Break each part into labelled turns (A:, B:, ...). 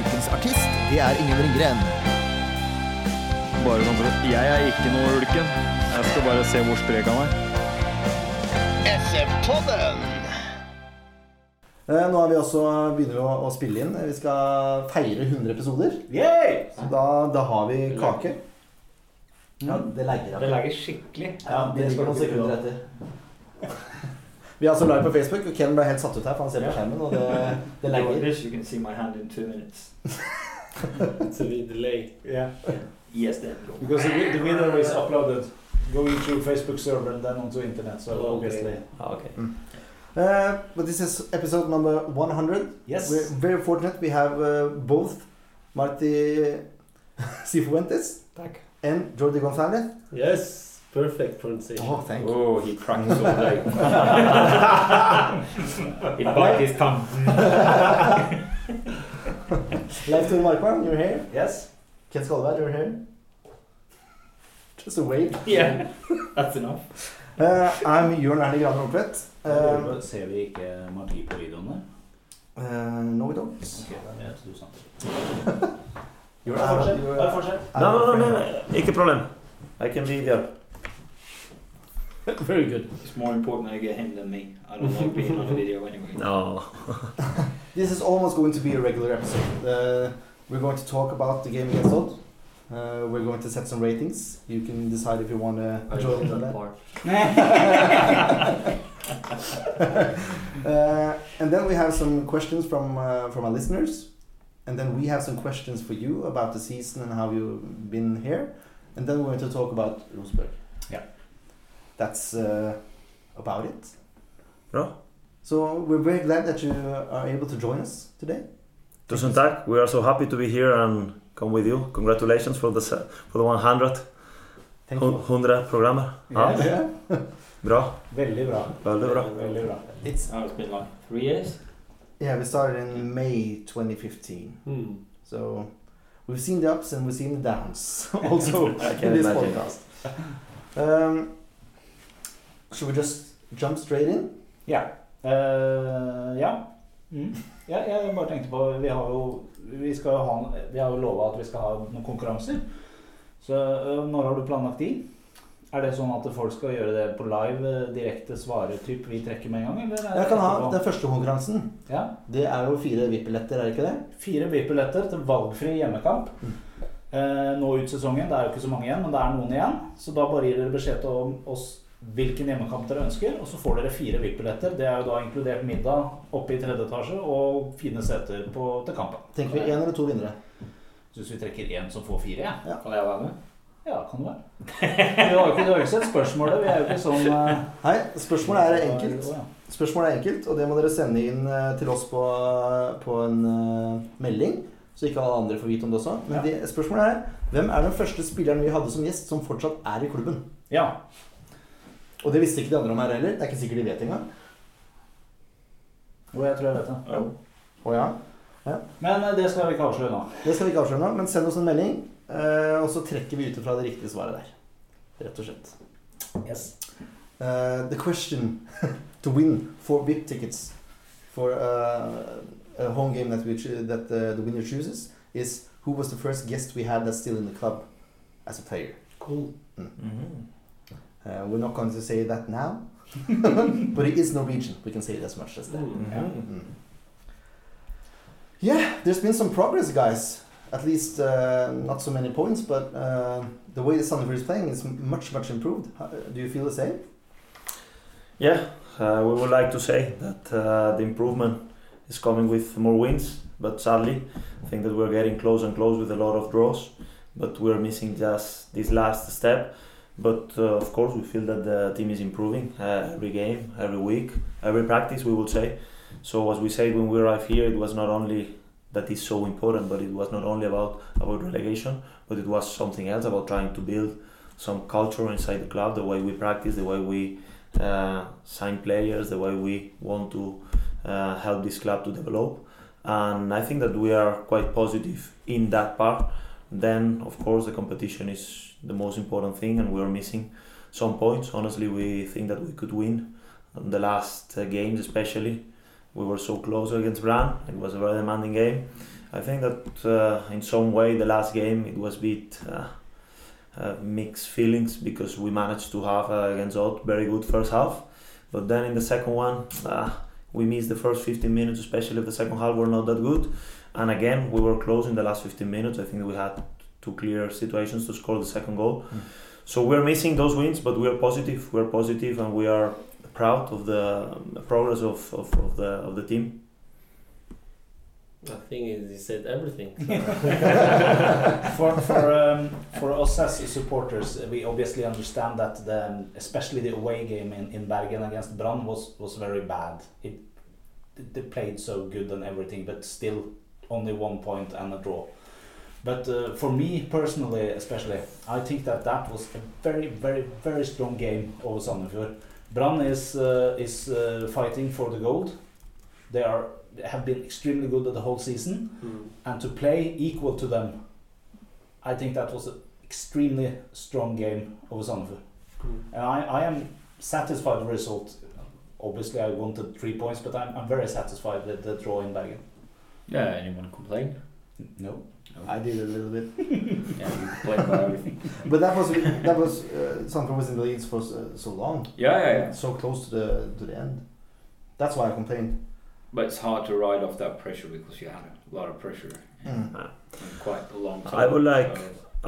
A: ukens artist, det er Ingen Ringgren.
B: Bare sånn for at Jeg er ikke noe ulken. Jeg skal bare se hvor sprek han er.
A: SF-podden!
C: Eh, Nå er vi også begynner vi å, å spille inn. Vi skal feire 100 episoder. Så da, da har vi kake. Ja, det legger
D: Det legger skikkelig.
C: Ja, det skal noen sekunder etter. Vi er altså live på Facebook, og Ken ble helt satt ut her, for han ser på skjermen, og det, det legger.
D: This you can see my hand in two minutes.
E: It's a delay. Yeah.
D: Yes, then. go.
E: Because the, the video is uploaded going through Facebook server and then onto internet, so
D: Okay.
E: obviously.
D: Okay.
C: Uh, but this is episode number 100.
E: Yes.
C: We're very fortunate. We have uh, both Marti Cifuentes
E: Tack.
C: and Jordi Gonzalez.
F: Yes, perfect pronunciation.
C: Oh, thank you.
D: Oh, he practiced all day. he bite his tongue.
C: Leif Tore Markmann, you're here.
E: Yes.
C: Ken Skalberg, you're here. Just a wave.
D: Yeah, that's enough.
C: Uh, I'm Jørn Erne Graner Optvedt. Um,
G: Ser vi ikke magi på videoene?
C: uh, no, we don't.
G: Ok, det er to sant.
C: You're
E: Bare fortsett.
C: you're-
E: Bare fortsett.
C: I'm
F: No, no, no,
C: afraid.
F: no, ikke problem. I can be there.
E: Very good.
D: It's more important I get him than me. I don't like being on a video anyway.
F: No.
C: This is almost going to be a regular episode. Uh, we're going to talk about the game against Odd. Uh, we're going to set some ratings. You can decide if you want to join in on that. uh, and then we have some questions from uh, from our listeners, and then we have some questions for you about the season and how you've been here, and then we're going to talk about Rosenborg.
E: Yeah.
C: That's uh, about it.
F: Bra.
C: So we're very glad that you are able to join us today.
F: Tusen takk. We are so happy to be here and come with you. Congratulations for the for the 100
C: Thank you.
F: 100 programmer. Ja,
E: Yes.
C: Yeah.
F: bra.
E: Veldig bra.
F: Veldig bra.
E: Veldig bra.
C: It's
D: Oh, it's been like three years.
C: yeah. We started in May 2015,
F: Hmm.
C: so we've seen the ups and we've seen the downs also in this
F: imagine.
C: podcast. Um, should we just jump straight in?
E: Ja. Uh, ja. Mm. ja. Jeg bare tenkte på Vi har jo vi skal ha, vi har jo lova at vi skal ha noen konkurranser. Så uh, når har du planlagt de? Er det sånn at folk skal gjøre det på live, eh, direkte svare typ vi trekker med en gang? Eller er
C: Jeg kan ha den første konkurransen.
E: ja.
C: Det er jo fire VIP-billetter, er det ikke det?
E: Fire VIP-billetter til valgfri hjemmekamp.
C: Mm.
E: Eh, nå ut sesongen. Det er jo ikke så mange igjen, men det er noen igjen. Så da bare gir dere beskjed til oss hvilken hjemmekamp dere ønsker, og så får dere fire VIP-billetter. Det er jo da inkludert middag oppe i tredje etasje og fine seter på, til kampen.
C: Tenker vi én eller to vinnere?
E: Syns vi trekker én som får fire, jeg.
D: Kan jeg være med?
E: Ja, kan du være. Vi har jo ikke, du har ikke sett spørsmålet. Vi er jo ikke sånn uh...
C: Nei, spørsmålet er enkelt. Spørsmålet er enkelt, og det må dere sende inn eh, til oss på, på en uh, melding. Så ikke alle andre får vite om det også. Men
E: Ja.
C: det, spørsmålet er hvem er den første spilleren vi hadde som gjest som fortsatt er i klubben?
E: ja.
C: Og det visste ikke de andre om her heller. Det er ikke sikkert de vet engang.
E: Jo, jeg tror jeg vet det.
C: Å ja.
E: Men eh, det skal vi ikke avsløre nå.
C: Det skal vi ikke avsløre nå, men send oss en melding, eh, og så trekker vi ut fra det riktige svaret der. Rett og slett.
E: Yes.
C: Uh, the question to win four VIP tickets for uh, a home game that we that uh, the winner chooses is who was the first guest we had that's still in the club as a player.
F: Cool.
C: Mm.
F: Mhm.
C: Uh, we're not going to say that now, but it is Norwegian. We can say it as much as that.
F: Mhm.
C: Mm. Yeah, there's been some progress, guys. At least uh, not so many points, but uh, the way the Sandefjord is playing is much, much improved. How, do you feel the same?
F: Yeah, uh, we would like to say that uh, the improvement is coming with more wins, but sadly, I think that we're getting close and close with a lot of draws, but we're missing just this last step. But uh, of course, we feel that the team is improving uh, every game, every week, every practice, we would say. So, as we said when we arrived here, it was not only that is so important. But it was not only about about relegation, but it was something else about trying to build some culture inside the club, the way we practice, the way we uh, sign players, the way we want to uh, help this club to develop. And I think that we are quite positive in that part. Then, of course, the competition is the most important thing, and we are missing some points. Honestly, we think that we could win the last uh, games, especially. We were so close against Brann. It was a very demanding game. I think that uh, in some way the last game it was a bit uh, uh, mixed feelings because we managed to have uh, against Odd very good first half, but then in the second one uh, we missed the first 15 minutes, especially if the second half were not that good, and again we were close in the last 15 minutes. I think we had two clear situations to score the second goal.
C: Mm.
F: So we're missing those wins, but we are positive. We're positive, and we are proud of the progress of, of, of the of the team.
H: I think he said everything.
E: for for um, for us as supporters, we obviously understand that the especially the away game in, in Bergen against Brann was was very bad. It they played so good and everything, but still only one point and a draw. But uh, for me personally, especially, I think that that was a very very very strong game over Sandefjord. Brann is uh, is uh, fighting for the gold. They are they have been extremely good the whole season
H: Mm.
E: and to play equal to them, I think that was an extremely strong game over Sandefjord.
H: Mm.
E: And I, I am satisfied with the result. Obviously, I wanted three points, but I'm, I'm very satisfied with the draw in Bergen.
D: Yeah, anyone complain?
E: No.
C: I did a little bit,
D: Yeah, you complain about everything.
C: but that was that was uh, Sandefjord was in the leads for so, so long,
D: Yeah, yeah, yeah.
C: so close to the to the end. That's why I complained.
D: But it's hard to ride off that pressure because you had a lot of pressure
C: Mm.
D: in quite a long time.
F: I would like-
D: So,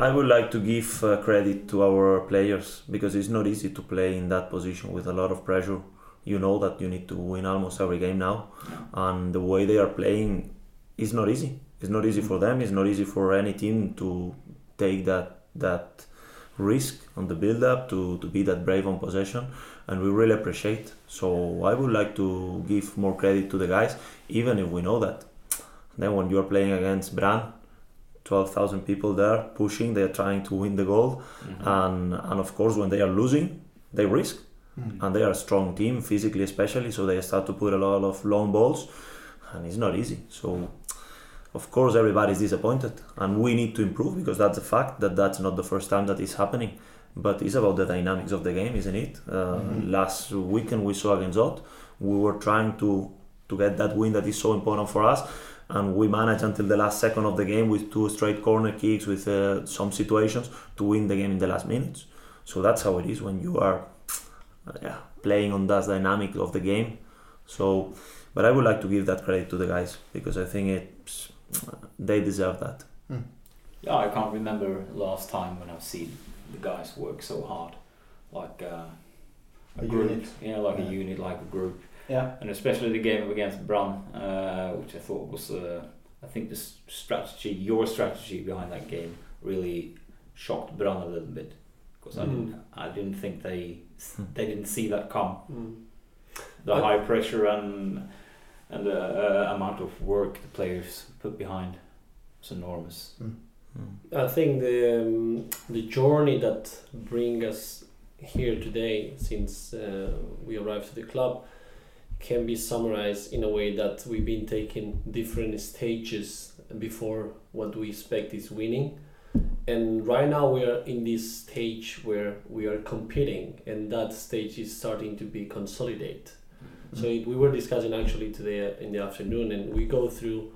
F: I would like to give uh, credit to our players because it's not easy to play in that position with a lot of pressure. You know that you need to win almost every game now, and the way they are playing is not easy. It's not easy for them. It's not easy for any team to take that that risk on the build up to, to be that brave on possession and we really appreciate so i would like to give more credit to the guys even if we know that then when you are playing against Brann 12,000 people there pushing they are trying to win the goal
D: mhm.
F: and and of course when they are losing they risk
C: Mm.
F: and they are a strong team physically especially so they start to put a lot of long balls and it's not easy so of course everybody's disappointed and we need to improve because that's a fact that that's not the first time that is happening but it's about the dynamics of the game isn't it uh,
C: Mhm.
F: last weekend we saw against Odd we were trying to to get that win that is so important for us and we managed until the last second of the game with two straight corner kicks with uh, some situations to win the game in the last minutes so that's how it is when you are uh, yeah, playing on that dynamic of the game. So, but I would like to give that credit to the guys because I think it's they deserve that.
D: Yeah, I can't remember last time when I've seen the guys work so hard, like uh,
C: A
D: group.
C: unit.
D: Yeah, like
C: Yeah.
D: a unit, like a group,
E: Yeah.
D: and especially the game against Brann, uh, which I thought was, uh, I think the strategy, your strategy behind that game, really shocked Brann a little bit because I
H: Mm.
D: didn't, I didn't think they,
F: Hmm.
D: they didn't see that come.
H: Mm.
D: The
H: But-
D: high pressure and and the uh, amount of work the players put behind is enormous.
H: I think the um, the journey that bring us here today, since uh, we arrived to the club, can be summarized in a way that we've been taking different stages before what we expect is winning, and right now we are in this stage where we are competing, and that stage is starting to be consolidate. So it, we were discussing actually today in the afternoon, and we go through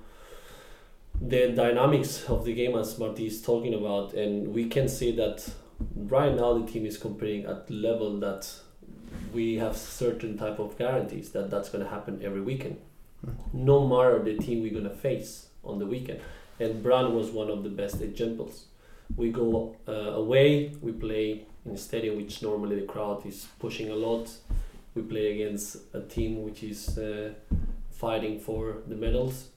H: the dynamics of the game as Marti is talking about, and we can see that right now the team is competing at level that we have certain type of guarantees that that's going to happen every weekend, no matter the team we're going to face on the weekend. And Brann was one of the best examples. We go uh, away, we play in a stadium which normally the crowd is pushing a lot. We play against a team which is uh, fighting for the medals.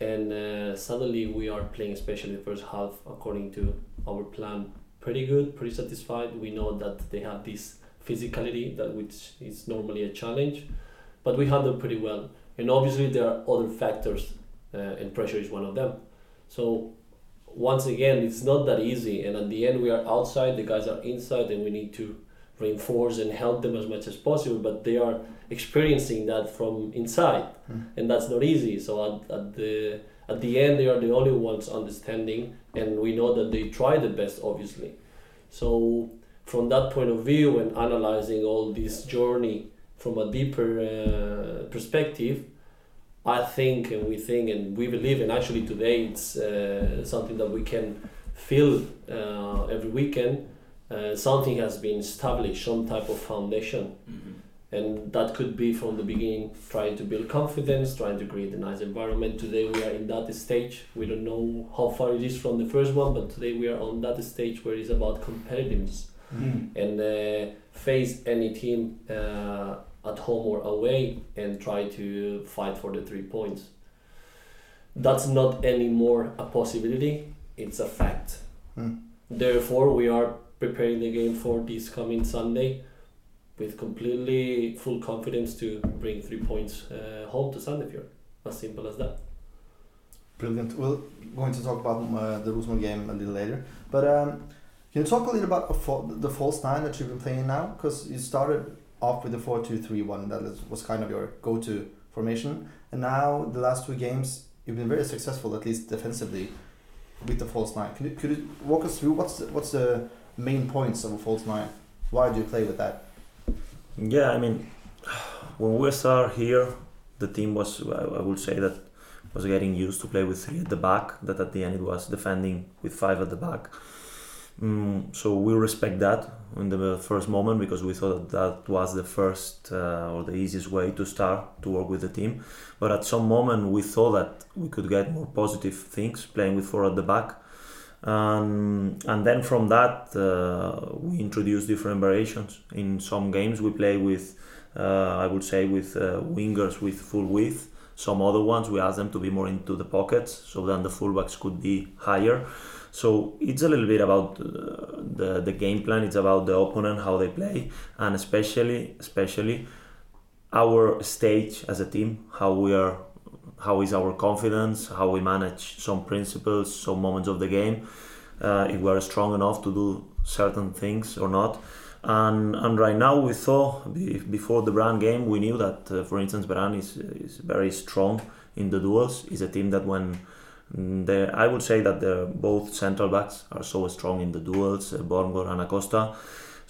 H: And uh, suddenly we are playing especially the first half according to our plan. Pretty good pretty satisfied. We know that they have this physicality that which is normally a challenge but we handle pretty well. And obviously there are other factors uh, and pressure is one of them. So once again, it's not that easy, and at the end we are outside, the guys are inside, and we need to reinforce and help them as much as possible. But they are experiencing that from inside,
C: Mm.
H: and that's not easy. So at, at the at the end, they are the only ones understanding, and we know that they try the best, obviously. So from that point of view, and analyzing all this journey from a deeper uh, perspective, I think and we think and we believe, and actually today it's uh, something that we can feel uh, every weekend. Uh, something has been established, some type of foundation, and that could be from the beginning trying to build confidence, trying to create a nice environment. Today we are in that stage. We don't know how far it is from the first one, but today we are on that stage where it's about competitiveness
E: Mm.
H: and uh, face any team uh, at home or away and try to fight for the three points. That's not anymore a possibility, it's a fact.
C: Mm.
H: Therefore, we are preparing the game for this coming Sunday with completely full confidence to bring three points uh, home to Sandefjord. As simple as that.
C: Brilliant. We're going to talk about uh, the Rosenborg game a little later. But um, can you talk a little about the false nine that you've been playing now? Because you started off with the 4 2 3 1, that was kind of your go to formation. And now, the last two games, you've been very successful, at least defensively, with the false nine. Can you, could you walk us through what's the, what's the main points of a false nine? Why do you play with that?
F: Yeah, I mean, when we start here, the team was, I would say that, was getting used to play with three at the back. That at the end it was defending with five at the back. Mm, so we respect that in the first moment because we thought that, that was the first uh, or the easiest way to start to work with the team. But at some moment we thought that we could get more positive things playing with four at the back. Um, and then from that uh, we introduce different variations. In some games we play with, uh, I would say, with uh, wingers with full width. Some other ones we ask them to be more into the pockets, so then the fullbacks could be higher. So it's a little bit about uh, the the game plan. It's about the opponent, how they play, and especially especially our stage as a team, how we are, how is our confidence, how we manage some principles, some moments of the game, uh, if we are strong enough to do certain things or not. And and right now we saw before the Brann game, we knew that, uh, for instance, Brann is is very strong in the duels. Is a team that when mm, they, I would say that both central backs are so strong in the duels, uh, and Acosta.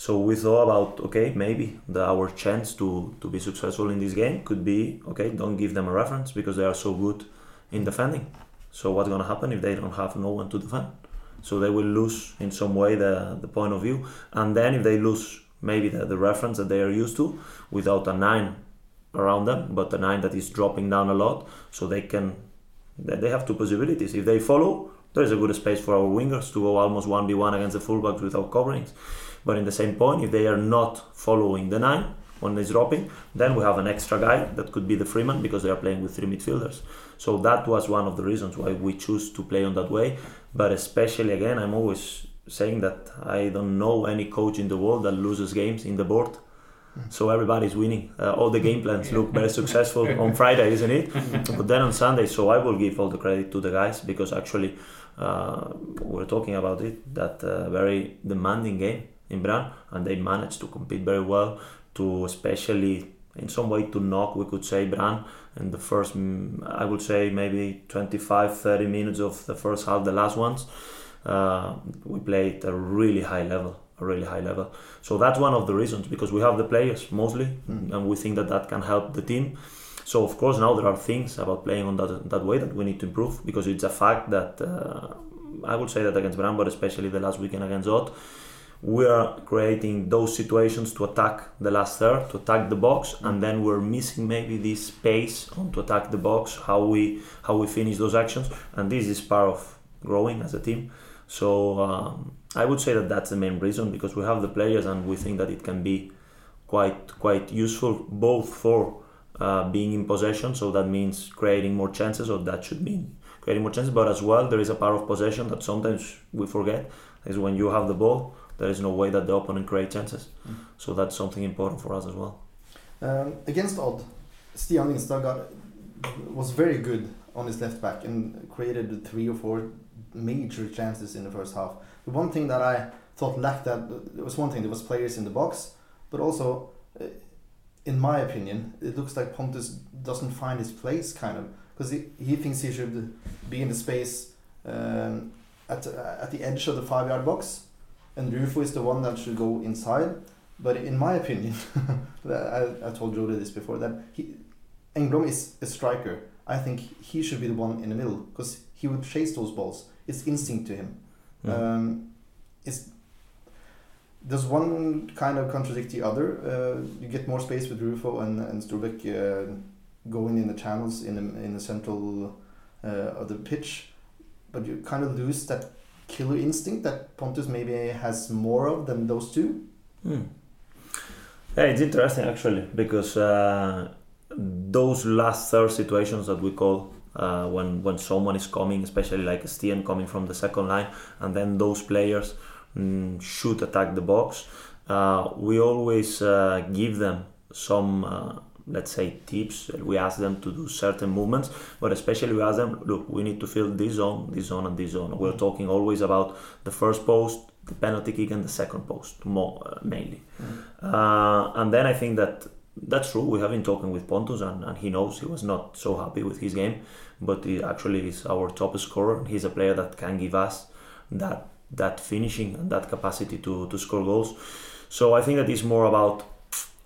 F: So we thought about okay, maybe the, our chance to to be successful in this game could be okay. Don't give them a reference because they are so good in defending. So what's gonna happen if they don't have no one to defend? So they will lose in some way the the point of view, and then if they lose maybe the, the reference that they are used to without a nine around them, but a nine that is dropping down a lot, so they can they have two possibilities. If they follow, there is a good space for our wingers to go almost one v one against the fullbacks without coverings. But in the same point, if they are not following the nine when it's dropping, then we have an extra guy that could be the Freeman because they are playing with three midfielders. So that was one of the reasons why we choose to play on that way. But especially again, I'm always saying that I don't know any coach in the world that loses games in the board. So everybody's winning. Uh, all the game plans look very successful on Friday, isn't it? but then on Sunday, so I will give all the credit to the guys because actually uh, we're talking about it that uh, very demanding game in Brann, and they managed to compete very well. To especially in some way to knock, we could say Brann in the first, mm, I would say maybe 25, 30 minutes of the first half, the last ones. Uh, we played a really high level, a really high level. So that's one of the reasons because we have the players mostly,
C: Mm.
F: and we think that that can help the team. So of course now there are things about playing on that that way that we need to improve because it's a fact that uh, I would say that against Brann, but especially the last weekend against Odd, we are creating those situations to attack the last third, to attack the box, and then we're missing maybe this space on to attack the box, how we how we finish those actions, and this is part of growing as a team. So um, I would say that that's the main reason because we have the players and we think that it can be quite quite useful both for uh, being in possession, so that means creating more chances, or that should mean creating more chances, but as well there is a part of possession that sometimes we forget is when you have the ball, there is no way that the opponent create chances.
C: Mm.
F: So that's something important for us as well.
C: Um, against Odd, Stian Lindstad got was very good on his left back and created three or four major chances in the first half. The one thing that I thought lacked that there was one thing there was players in the box, but also, uh, in my opinion, it looks like Pontus doesn't find his place kind of because he, he thinks he should be in the space um, at at the edge of the five yard box, and Rufo is the one that should go inside. But in my opinion, I, I told Jordi this before that he, Engblom is a striker. I think he should be the one in the middle because he would chase those balls. It's instinct to him. Um, it's does one kind of contradict the other? Uh, you get more space with Rufo and and Sturbeck uh, going in the channels in the in the central uh, of the pitch, but you kind of lose that killer instinct that Pontus maybe has more of than those two.
F: Hmm. Yeah, it's interesting actually because uh, those last third situations that we call uh, when when someone is coming, especially like Stian coming from the second line, and then those players mm, should attack the box. Uh, we always uh, give them some. Let's say tips we ask them to do certain movements but especially we ask them look we need to fill this zone this zone and this zone we're talking always about the first post the penalty kick and the second post more uh, mainly uh, and then I think that that's true. We have been talking with Pontus, and, and he knows he was not so happy with his game, but he actually is our top scorer. He's a player that can give us that that finishing and that capacity to, to score goals. So I think that it's more about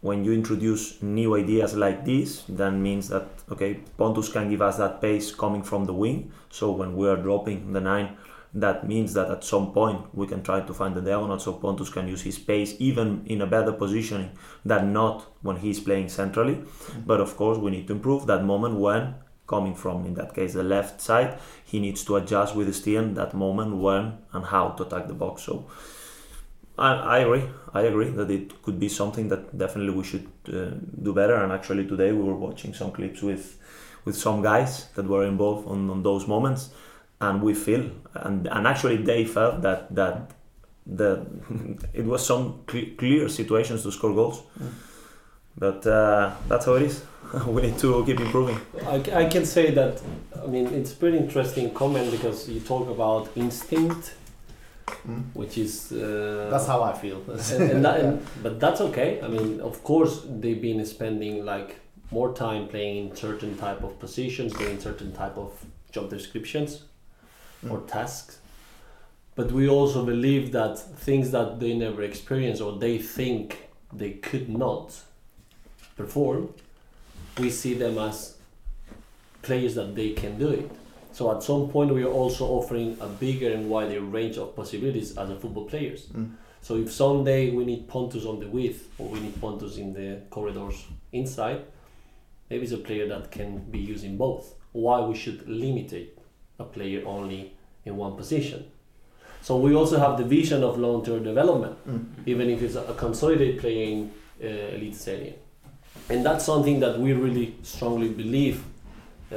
F: when you introduce new ideas like this, that means that okay, Pontus can give us that pace coming from the wing. So when we are dropping the nine, that means that at some point we can try to find the diagonal so Pontus can use his pace even in a better positioning than not when he's playing centrally. But of course, we need to improve that moment when coming from, in that case, the left side, he needs to adjust with Stian that moment when and how to attack the box. So I, I agree. I agree that it could be something that definitely we should uh, do better. And actually, today we were watching some clips with with some guys that were involved on, on those moments. And we feel and, and actually they felt that that the it was some cle clear situations to score goals. But uh, that's how it is. We need to keep improving.
H: I, I can say that I mean it's pretty interesting comment because you talk about instinct
C: Mm.
H: which is uh,
C: That's how I feel.
H: and, and that, and, but that's okay. I mean of course they've been spending like more time playing in certain type of positions doing certain type of job descriptions or tasks. But we also believe that things that they never experience or they think they could not perform we see them as players that they can do it so at some point we are also offering a bigger and wider range of possibilities as a football players
C: Mm.
H: so if someday we need Pontus on the width or we need Pontus in the corridors inside maybe it's a player that can be used in both why we should limit it a player only in one position. So we also have the vision of long-term development,
C: Mm.
H: even if it's a, a consolidated player in uh, Elite Serie. And that's something that we really strongly believe, uh,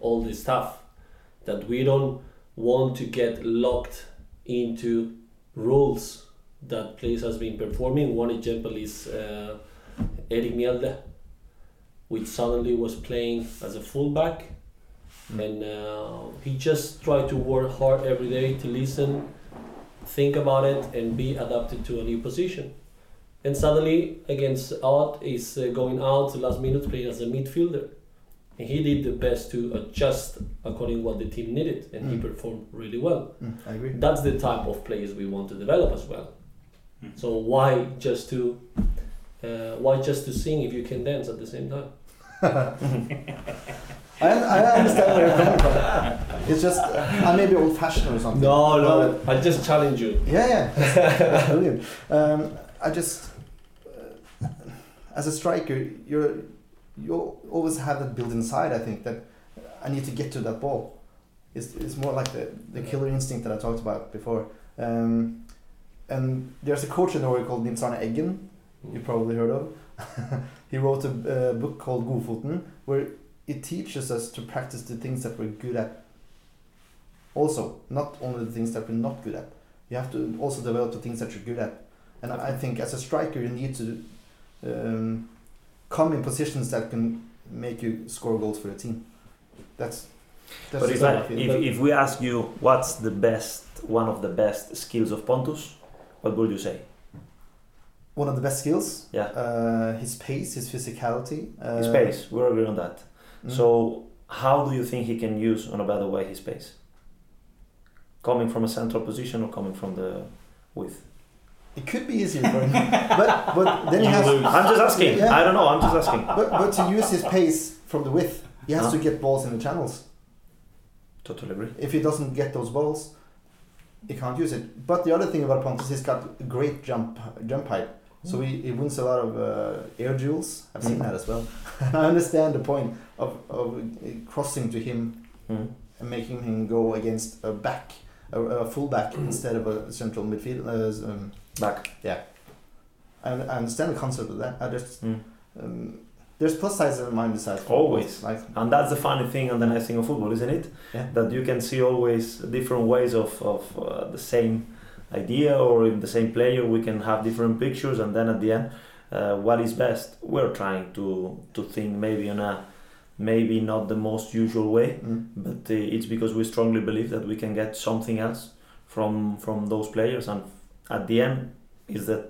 H: all this stuff, that we don't want to get locked into roles that players has been performing. One example is uh, Erik Mjelde, which suddenly was playing as a fullback and uh, he just tried to work hard every day to listen, think about it, and be adapted to a new position. And suddenly, against Odd is uh, going out the last minute playing as a midfielder, and he did the best to adjust according what the team needed, and he
C: Mm.
H: performed really well.
C: Mm, I agree.
H: That's the type of players we want to develop as well. So why just to uh, why just to sing if you can dance at the same time?
C: I, I understand where you're coming from. It's just uh, I may be old fashioned or something.
H: No,
C: no,
H: I just challenge you.
C: Yeah, yeah, that's, that's brilliant. Um, I just, uh, as a striker, you're you always have that built inside. I think that I need to get to that ball. It's, it's more like the, the killer instinct that I talked about before. Um, and there's a coach in Norway called Nils Arne Eggen. You probably heard of. he wrote a uh, book called Godfoten, where it teaches us to practice the things that we're good at. Also, not only the things that we're not good at. You have to also develop the things that you're good at. And I think as a striker, you need to um, come in positions that can make you score goals for the team. That's That's
F: But if, I, if, if we ask you what's the best, one of the best skills of Pontus, what would you say?
C: One of the best skills.
F: Yeah.
C: Uh, his pace, his physicality. Uh,
F: His pace, we're agreeing on that.
C: mm.
F: So, how do you think he can use on a better way his pace? Coming from a central position or coming from the width?
C: It could be easier for him, but but then he has.
F: I'm just asking.
C: Yeah.
F: I don't know. I'm just asking.
C: But but to use his pace from the width, he has
F: Huh?
C: to get balls in the channels.
F: Totally agree.
C: If he doesn't get those balls, he can't use it. But the other thing about Pontus, is he's got a great jump jump height. So he, he wins a lot of uh, air duels. I've seen
F: Mm.
C: that as well. I understand the point of, of uh, crossing to him
F: Mm.
C: and making him go against a back, a, a full back instead of a central midfield. Uh, um,
F: Back.
C: I, I understand the concept of that. I just
F: Mm.
C: um, there's plus sides and minus sides.
F: Always.
C: Like
F: And that's the funny thing and the nice thing of football, isn't it?
C: Yeah.
F: That you can see always different ways of, of uh, the same idea or in the same player. We can have different pictures, and then at the end, uh, what is best? We're trying to, to think maybe in a maybe not the most usual way,
C: mm,
F: but uh, it's because we strongly believe that we can get something else from from those players, and at the end is the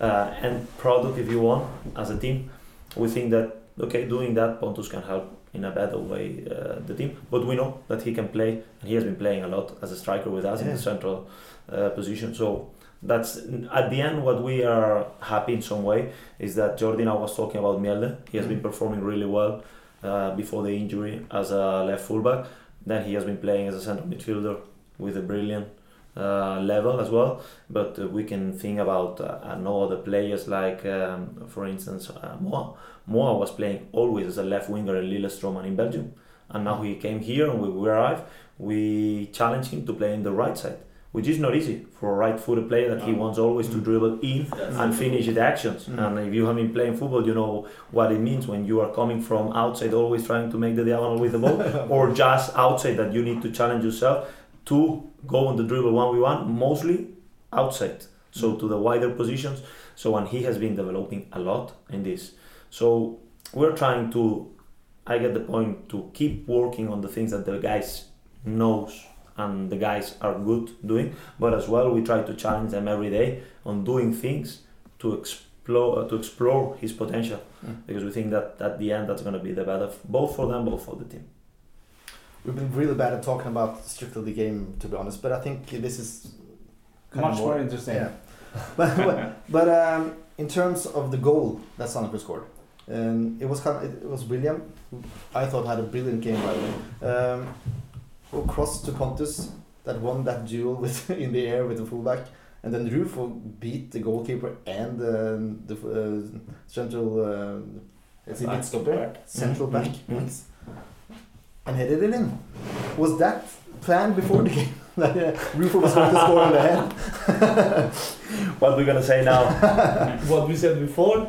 F: uh, end product, if you want, as a team. We think that okay, doing that, Pontus can help in a better way uh, the team. But we know that he can play, and he has been playing a lot as a striker with us in the central uh, position. So that's at the end what we are happy in some way is that Jordi now was talking about Mjelde. He has been performing really well uh, before the injury as a left fullback. Then he has been playing as a central midfielder with a brilliant uh, level as well. But uh, we can think about uh, no other players like, um, for instance, uh, Moa. Moa was playing always as a left winger in Lillestrøm and in Belgium, and now he came here and we, we arrived. We challenged him to play in the right side, which is not easy for a right-footed player that he wants always to dribble in and finish the actions.
C: Mm.
F: And if you have been playing football, you know what it means when you are coming from outside, always trying to make the diagonal with the ball, or just outside that you need to challenge yourself to go on the dribble one v one, mostly outside, so to the wider positions. So and he has been developing a lot in this. So we're trying to, I get the point to keep working on the things that the guys knows and the guys are good doing, but as well we try to challenge them every day on doing things to explore uh, to explore his potential
C: Mm.
F: because we think that at the end that's going to be the better both for them both for the team.
C: We've been really bad at talking about strictly the game, to be honest. But I think this is kind
E: Much
C: of
E: more interesting.
C: Yeah. but but, but um, in terms of the goal that Sandefjord scored, um, it was kind of, it was William. who I thought had a brilliant game by the way. Um, who crossed to Pontus that won that duel with in the air with the fullback, and then Rufo beat the goalkeeper and um, the uh, central. Uh, is it
D: Back.
C: stopper?
D: Back.
C: Central back. Yes. And headed it in. Was that planned before the game? that uh, Rufo was going to score on the head?
F: What we're gonna say now?
H: What we said before?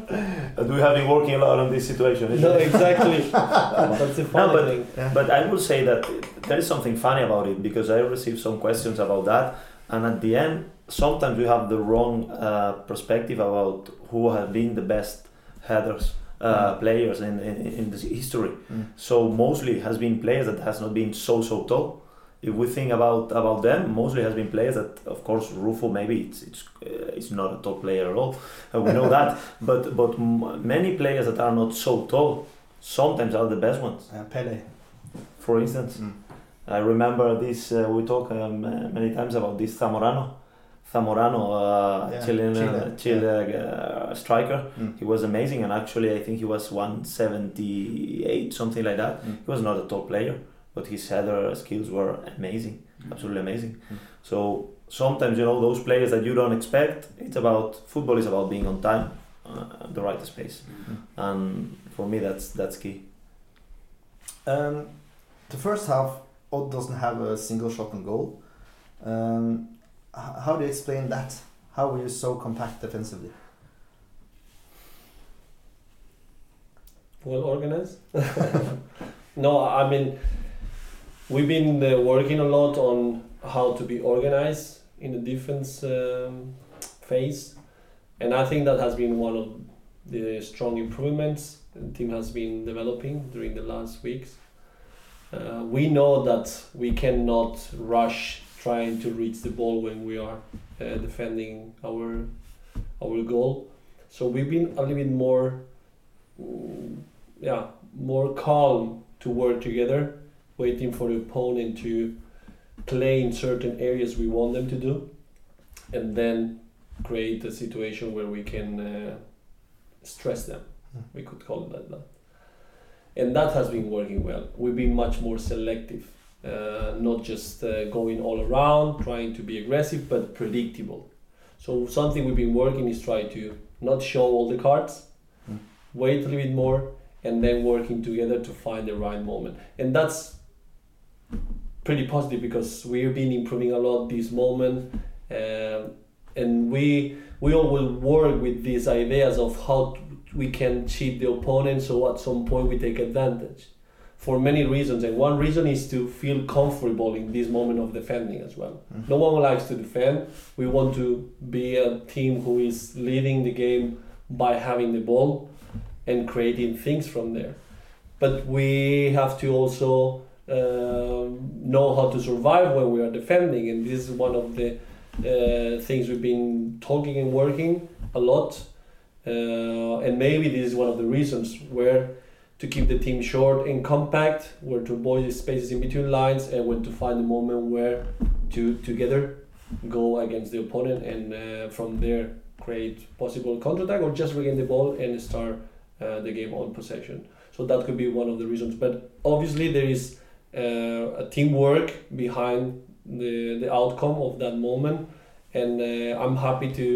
F: that we have been working a lot on this situation.
H: No,
F: it?
H: exactly. That's the funny
F: but-
H: thing.
F: But I will say that there is something funny about it because I received some questions about that, and at the end, sometimes we have the wrong uh, perspective about who have been the best headers uh, players in, in in the history.
C: Mm.
F: So mostly has been players that has not been so so tall. If we think about about them, mostly has been players that, of course, Rufo maybe it's it's uh, it's not a top player at all. Uh, we know that, but but m- many players that are not so tall sometimes are the best ones.
C: Uh, Pele.
F: For instance,
C: Mm.
F: I remember this. Uh, we talk um, uh, many times about this Zamorano, Zamorano, uh,
C: Yeah,
F: Chilean
C: Chile,
F: uh, Chile uh, striker.
C: Mm.
F: He was amazing, and actually, I think he was 178, something like that.
C: Mm.
F: He was not a top player, but his header skills were amazing, absolutely amazing.
C: Mm.
F: So sometimes, you know, those players that you don't expect. It's about football is about being on time, uh, the right space,
C: Mm.
F: and for me, that's that's key.
C: Um, the first half, Odd doesn't have a single shot on goal. Um, how do you explain that? How were you so compact defensively?
H: well organized. no, I mean, we've been uh, working a lot on how to be organized in the defense um, phase, and I think that has been one of the strong improvements the team has been developing during the last weeks. uh, we know that we cannot rush trying to reach the ball when we are uh, defending our our goal. So we've been a little bit more, mm, yeah, more calm to work together, waiting for the opponent to play in certain areas we want them to do, and then create a situation where we can uh, stress them. We could call it that. And that has been working well. We've been much more selective, uh, not just uh, going all around, trying to be aggressive, but predictable. So something we've been working is try to not show all the cards,
C: Mm.
H: wait a little bit more, and then working together to find the right moment. And that's pretty positive because we've been improving a lot this moment, um, and we we all will work with these ideas of how we can cheat the opponent. So at some point we take advantage, for many reasons. And one reason is to feel comfortable in this moment of defending as well.
C: Mhm.
H: No one likes to defend. We want to be a team who is leading the game by having the ball and creating things from there. But we have to also um, know how to survive when we are defending, and this is one of the uh, things we've been talking and working a lot. Uh, and maybe this is one of the reasons where to keep the team short and compact, where to avoid the spaces in between lines, and when to find the moment where to together go against the opponent and uh, from there create possible counterattack or just regain the ball and start uh, the game on possession. So that could be one of the reasons. But obviously there is uh, a teamwork behind the the outcome of that moment, and uh, I'm happy to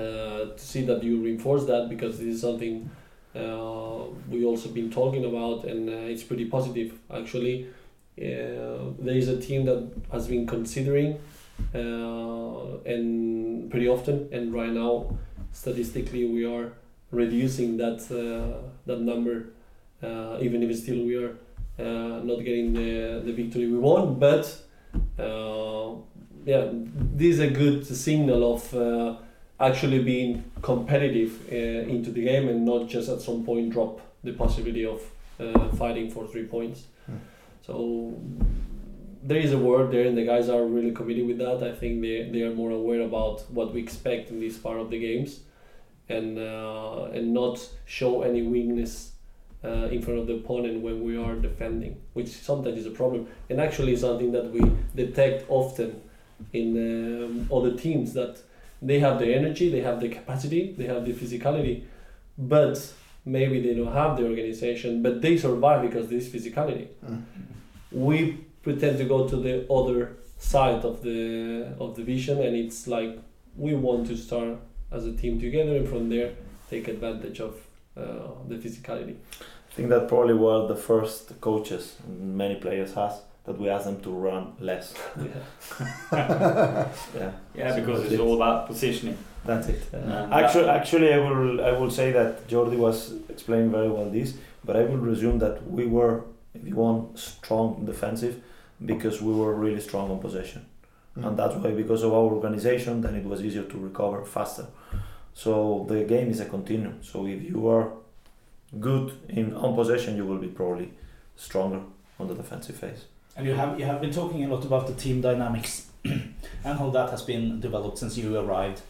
H: uh, to see that you reinforce that because this is something we also been talking about, and uh, it's pretty positive actually. Uh, there is a team that has been considering uh, and pretty often, and right now, statistically, we are reducing that uh, that number, uh, even if still we are uh, not getting the, the victory we want. But uh, yeah, this is a good signal of uh, actually being competitive uh, into the game and not just at some point drop the possibility of uh, fighting for three points.
C: Hmm.
H: So there is a word there, and the guys are really committed with that. I think they, they are more aware about what we expect in this part of the games, and uh, and not show any weakness uh, in front of the opponent when we are defending, which sometimes is a problem, and actually something that we detect often in um, other teams that they have the energy, they have the capacity, they have the physicality, but maybe they don't have the organization, but they survive because of this physicality.
C: Mm.
H: We pretend to go to the other side of the of the vision, and it's like we want to start as a team together, and from there take advantage of uh, the physicality.
F: I think that probably were the first coaches many players has that we ask them to run less.
H: Yeah.
F: Yeah,
D: Yeah,
F: So
D: because it's
F: it.
D: all about positioning.
F: that's it.
H: Uh,
F: Actually, actually, I will I will say that Jordi was explaining very well this, but I will resume that we were, if you want, strong defensive because we were really strong on possession,
C: Mm.
F: and that's why because of our organization, then it was easier to recover faster. So the game is a continuum. So if you are good in on possession, you will be probably stronger on the defensive phase.
E: And you have you have been talking a lot about the team dynamics and how that has been developed since you arrived.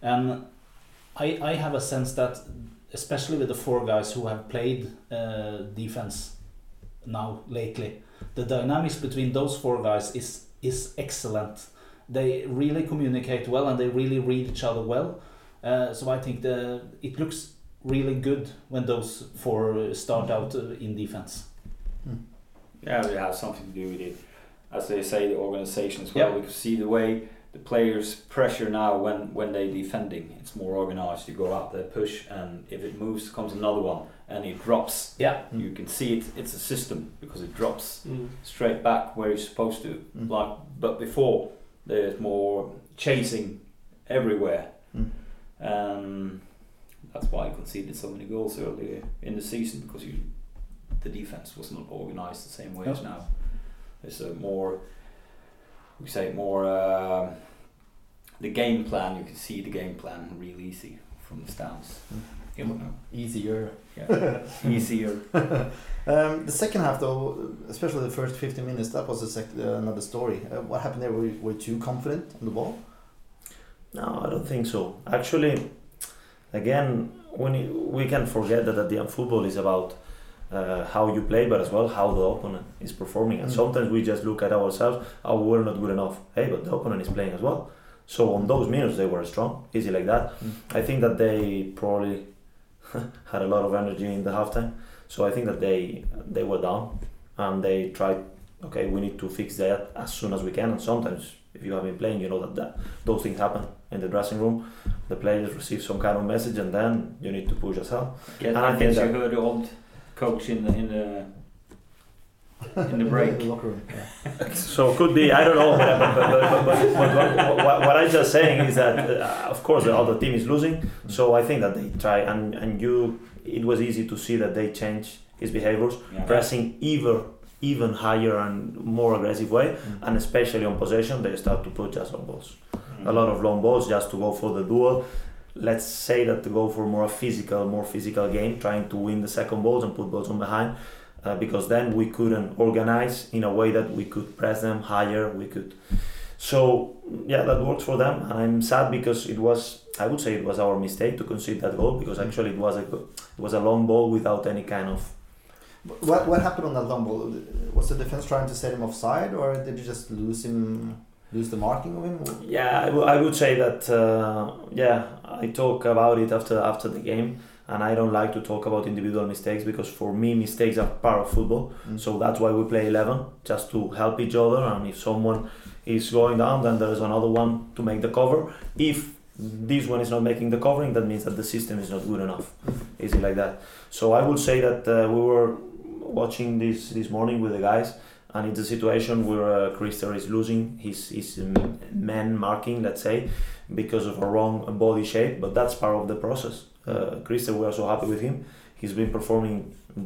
E: And I I have a sense that especially with the four guys who have played uh, defense now lately, the dynamics between those four guys is is excellent. They really communicate well and they really read each other well. Uh, so I think the it looks really good when those four start out uh, in defense.
D: Yeah, we have something to do with it. As they say, the organization as well.
E: Yeah.
D: We can see the way the players pressure now when when they defending. It's more organized. You go out there, push, and if it moves, comes another one, and it drops.
E: Yeah.
D: You can see it. It's a system because it drops
H: Mm.
D: straight back where you're supposed to.
C: Mm.
D: Like, but before there's more chasing everywhere.
C: Mm.
D: Um, that's why I conceded so many goals earlier in the season because you, the defense was not organized the same way as now. It's a more, we say more, uh, the game plan. You can see the game plan real easy from the stands. You know.
C: easier.
D: Yeah. Easier.
C: Um, the second half, though, especially the first 15 minutes, that was a sec- uh, another story. Uh, what happened there? Were you, were you too confident on the ball?
F: No, I don't think so. Actually, again, when you, we can forget that at the end football is about uh, how you play, but as well how the opponent is performing. And
C: Mm.
F: sometimes we just look at ourselves, oh, we're not good enough. Hey, but the opponent is playing as well. So on those minutes they were strong, easy like that.
C: Mm.
F: I think that they probably had a lot of energy in the halftime. So I think that they they were down and they tried. Okay, we need to fix that as soon as we can. And sometimes, if you have been playing, you know that, that those things happen in the dressing room. The players receive some kind of message, and then you need to push yourself.
D: Get,
F: And I think
D: guess you heard old coach in the in the in the
C: In
D: break.
C: the locker room. Yeah.
F: So could be I don't know, but, but, but, but, but, but what, what I'm just saying is that uh, of course the other team is losing, so I think that they try and and you it was easy to see that they change his behaviors,
D: Yeah.
F: pressing even even higher and more aggressive way,
C: Mm.
F: and especially on possession they start to put just on balls.
D: Mm.
F: a lot of long balls just to go for the duel. Let's say that to go for more physical, more physical game, trying to win the second balls and put balls on behind, uh, because then we couldn't organize in a way that we could press them higher. We could, so yeah, that worked for them, and I'm sad because it was, I would say, it was our mistake to concede that goal because actually it was a, it was a long ball without any kind of
C: What, what happened on that long ball? Was the defense trying to set him offside, or did you just lose him, the marking of him? or-
F: Yeah, I, would say that. Uh, yeah, I talk about it after after the game, and I don't like to talk about individual mistakes because for me, mistakes are part of football.
C: Mm.
F: So that's why we play eleven, just to help each other. And if someone is going down, then there is another one to make the cover. If this one is not making the covering, that means that the system is not good enough. Easy like that. So I would say that uh, we were watching this this morning with the guys, and it's a situation where uh, Christer is losing his his um, man marking, let's say, because of a wrong body shape. But that's part of the process. Uh, Christer, we are so happy with him. He's been performing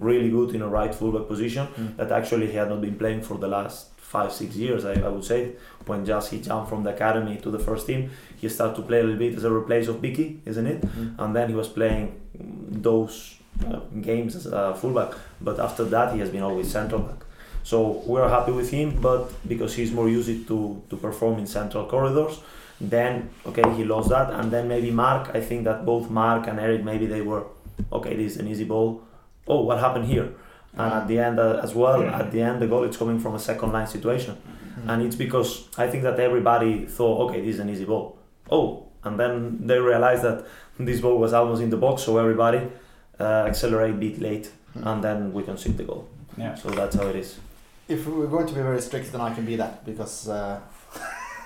F: really good in a right fullback position
C: Mm.
F: that actually he had not been playing for the last five six years. I, I would say when just he jumped from the academy to the first team, he started to play a little bit as a replace of Vicky, isn't it?
C: Mm.
F: and then he was playing those uh, games as a fullback. But after that, he has been always central back. So we're happy with him, but because he's more used to to perform in central corridors, then okay, he lost that, and then maybe Mark. I think that both Mark and Eric maybe they were okay. This is an easy ball. Oh, what happened here? And at the end uh, as well, at the end the goal it's coming from a second line situation
C: Mm.
F: and it's because I think that everybody thought, okay, this is an easy ball. Oh, and then they realized that this ball was almost in the box, so everybody uh, accelerate a bit late,
C: Mm.
F: and then we concede the goal.
E: Yeah.
F: So that's how it is.
C: If we're going to be very strict, then I can be that because uh,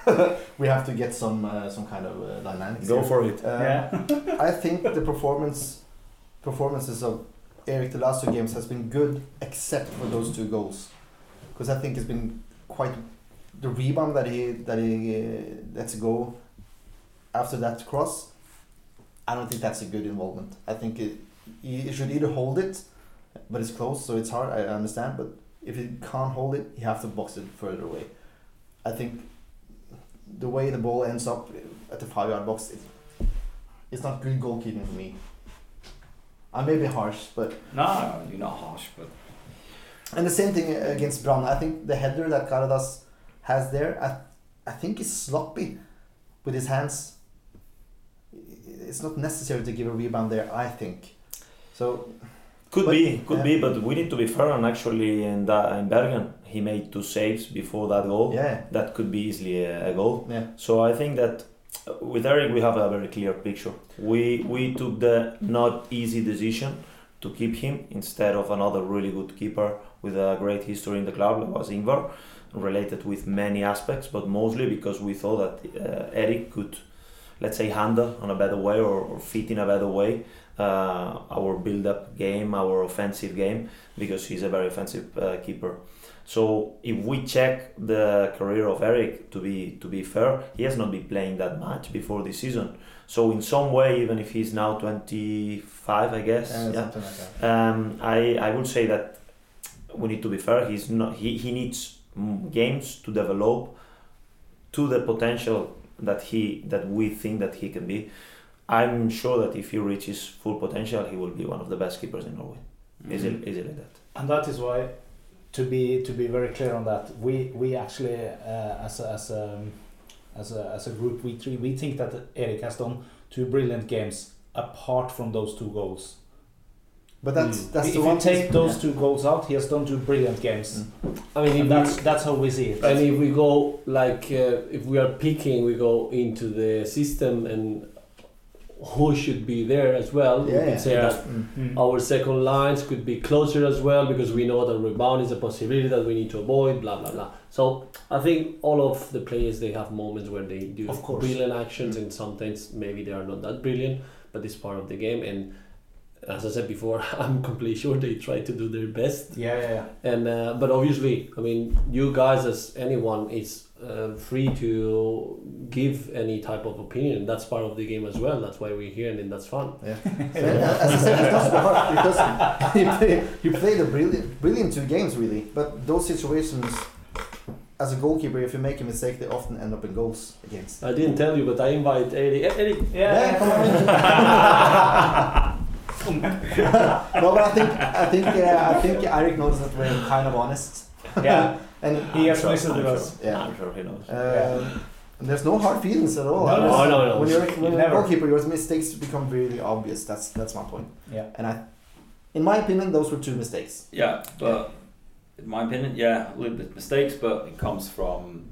C: we have to get some uh, some kind of uh, dynamics.
F: Go
C: here.
F: for it.
C: Uh,
E: yeah.
C: I think the performance performances of Eric the last two games has been good, except for those two goals, because I think it's been quite the rebound that he that he uh, lets go after that cross. I don't think that's a good involvement. I think it, he should either hold it, but it's close, so it's hard. I understand, but if he can't hold it, you have to box it further away. I think the way the ball ends up at the five yard box, it, it's not good goalkeeping for me. I may be harsh, but
D: No, you're not harsh, but
C: and the same thing against Brann. I think the header that Caradas has there, I, I think is sloppy with his hands. It's not necessary to give a rebound there. I think. So
F: Could
C: But-
F: be, could
C: yeah.
F: be, but we need to be fair. And actually, in that in Bergen, he made two saves before that goal.
C: yeah,
F: That could be easily a, a goal.
C: yeah.
F: So I think that uh, with Eric we have a very clear picture. We we took the not easy decision to keep him instead of another really good keeper with a great history in the club that was Ingvar, related with many aspects, but mostly because we thought that uh, Eric could, let's say, handle on a better way or, or fit in a better way uh, our build-up game, our offensive game, because he's a very offensive uh, keeper. So if we check the career of Eric, to be to be fair, he has not been playing that much before this season. So in some way, even if he's now 25, I guess, yeah,
C: like
F: um, I I would say that we need to be fair. He's not. He, he needs games to develop to the potential that he that we think that he can be. I'm sure that if he reaches full potential, he will be one of the best keepers in Norway. Easily, easily that.
E: And that is why, to be to be very clear on that, we we actually uh, as a, as a, as a as a group we three we think that Eric has done two brilliant games apart from those two goals.
C: But that's
E: Mm.
C: that's
E: if
C: the
E: you
C: one
E: take those two goals out, he has done two brilliant games,
H: I mean,
E: and that's
H: we,
E: that's how we see it.
H: and if we go like uh, if we are picking, we go into the system and who should be there as well.
C: Yeah,
H: we
C: yeah.
H: can say that
C: Mm.
E: Mm.
H: our second lines could be closer as well because we know that rebound is a possibility that we need to avoid. Blah blah blah. So I think all of the players they have moments where they do
E: Of course.
H: brilliant actions and sometimes maybe they are not that brilliant, but it's part of the game. And as I said before, I'm completely sure they try to do their best.
E: Yeah, yeah, yeah.
H: And uh, but obviously, I mean, you guys as anyone is uh, free to give any type of opinion. That's part of the game as well. That's why we're here, and then that's fun.
C: Yeah. So, as I said, it's not so because he, play, he played a brilliant, brilliant two games really. But those situations, as a goalkeeper, if you make a mistake, they often end up in goals against.
H: I didn't tell you, but I invite Eddie. Eddie,
C: Yeah, come on in. no, but I think I think uh, I think Eric knows that we're kind of honest.
E: Yeah.
C: and
E: He has
F: sure,
E: listened
F: I'm
E: to
F: sure.
E: us.
C: Yeah.
F: I'm sure he knows.
C: Um, and there's no hard feelings at all.
E: No, no,
H: no, no.
C: When you're, when you're a goalkeeper, your mistakes become really obvious. That's that's my point.
E: Yeah.
C: And I, in my opinion, those were two mistakes.
D: Yeah, but in my opinion, yeah, a little bit mistakes, but it comes from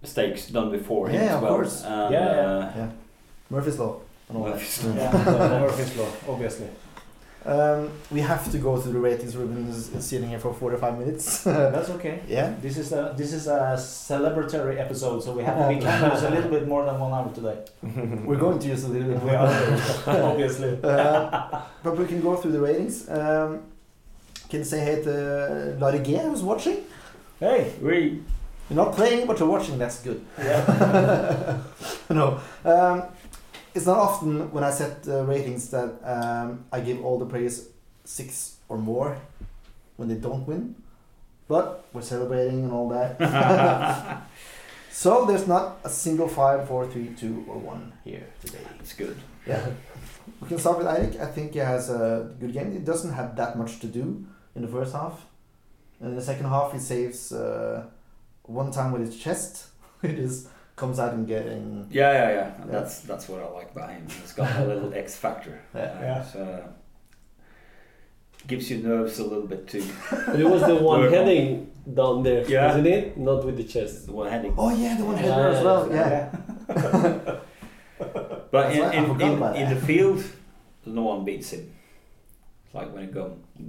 D: mistakes done before him
C: Yeah,
D: as
C: of
D: well.
C: course.
D: And,
E: Yeah, yeah.
D: uh,
C: Yeah. Murphy's law and all that.
D: Murphy's Law.
E: Yeah, the Murphy's law, obviously.
C: Um, we have to go through the ratings. Ruben is is sitting here for 45 minutes.
E: That's okay.
C: yeah.
E: This is a this is a celebratory episode, so we have we can use a little bit more than one hour today.
C: We're going to use a little bit
E: We
C: more.
E: are obviously.
C: Uh, but we can go through the ratings. Um, can say hey to Larry G who's watching.
E: Hey,
D: we
C: You're not playing, but you're watching. That's good.
E: yeah.
C: no, um, it's not often when I set uh, ratings that um, I give all the players six or more when they don't win. But we're celebrating and all that. so there's not a single five, four, three, two, or one here today.
D: it's good.
C: Yeah. We can start with Eirik. I think he has a good game. He doesn't have that much to do in the first half. And in the second half, he saves uh, one time with his chest. it is comes out and getting.
D: Yeah, yeah, yeah. And
C: Yeah.
D: That's that's what I like about him. He's got a little X factor.
C: Yeah.
D: Uh,
E: Yeah.
D: So, gives you nerves a little bit too.
H: But it was the one
D: Word.
H: heading down there,
D: Yeah.
H: wasn't it? Not with the chest.
D: The one heading.
C: Oh yeah, the one
H: Yeah,
C: header as well.
H: yeah.
C: Yeah.
D: But in, in, in, in the field, no one beats him. It's like when it go,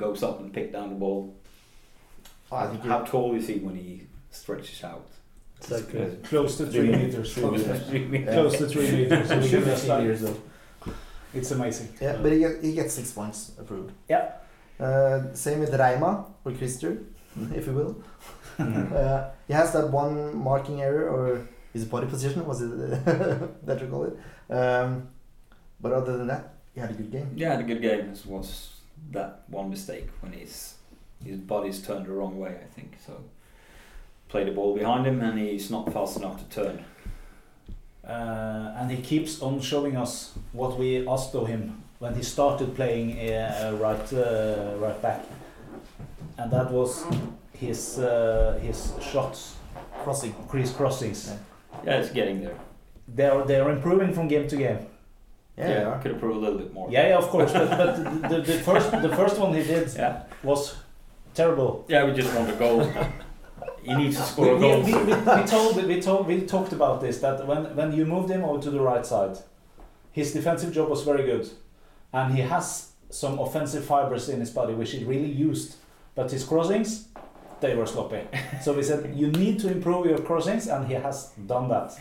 D: goes up and pick down the ball.
C: Oh, I think
D: How tall is he when he stretches out?
H: It's like, uh,
E: Close to three meters.
D: Three
E: Close,
D: meters.
E: close to three meters. So we
C: should
E: give
C: be
E: us time.
C: years though.
E: It's amazing.
C: Yeah, but he, get, he gets six points approved.
E: Yeah.
C: Uh, same with Reima or Christer, if you will. Uh, he has that one marking error or his body position was it that you call it. Um, but other than that, he had a good game.
D: Yeah, the good game was- was that one mistake when his his body's turned the wrong way. I think so. Play the ball behind him, and he's not fast enough to turn.
E: Uh, and he keeps on showing us what we asked of him when he started playing uh, right uh, right back, and that was his uh, his shots,
C: Crossing.
E: crease crossings.
C: Yeah.
D: Yeah, it's getting there.
E: They're they're improving from game to game.
C: Yeah, they are.
D: could improve a little bit more.
E: Yeah, yeah, of course. but but the, the first the first one he did
D: yeah,
E: was terrible.
D: yeah. We just want a goal. he needs to
E: We,
D: score a
E: we,
D: goal.
E: we, we, we told we told we talked about this that when when you moved him over to the right side, his defensive job was very good, and he has some offensive fibers in his body which he really used, but his crossings, they were sloppy. so we said you need to improve your crossings, and he has done that.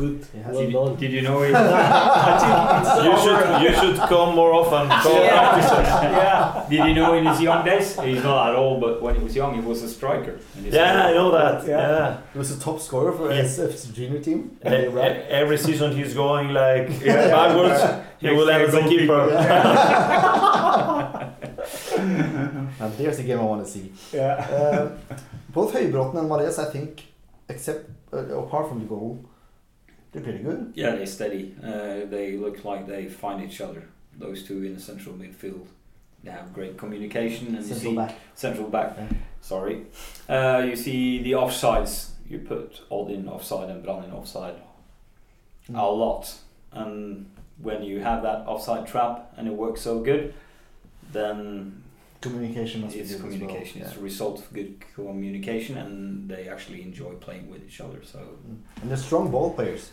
H: Good.
C: He
H: Well
D: Did,
H: done.
D: did you know he?
F: you should you should come more often. Come
E: yeah.
D: Did you know in his young days? He's not at all, but when he was young, he was a striker. And he's-
F: Yeah, I know that.
E: Yeah.
F: Yeah.
C: He was a top scorer for
F: Yeah.
C: SF's junior team.
F: E- e- Every season he's going like
D: Yeah.
F: backwards. He
D: Next
F: will end
D: year,
F: as a keeper.
C: And there's a game I want to see.
E: Yeah.
C: Um, both Høybråten and Mares, I think, except uh, apart from the goal, They're pretty good.
D: Yeah, they're steady. Uh, they look like they find each other. Those two in the central midfield. They have great communication and
C: Central
D: see
C: back.
D: central back.
C: Yeah.
D: Sorry. Uh, you see the offsides. You put Odin offside and Brann in offside
C: Mm.
D: a lot. And when you have that offside trap and it works so good, then
C: Communication must be
D: it's
C: good
D: communication.
C: As
D: It's
C: well.
D: a result of good communication, and they actually enjoy playing with each other. So.
C: Mm. And they're strong ball players.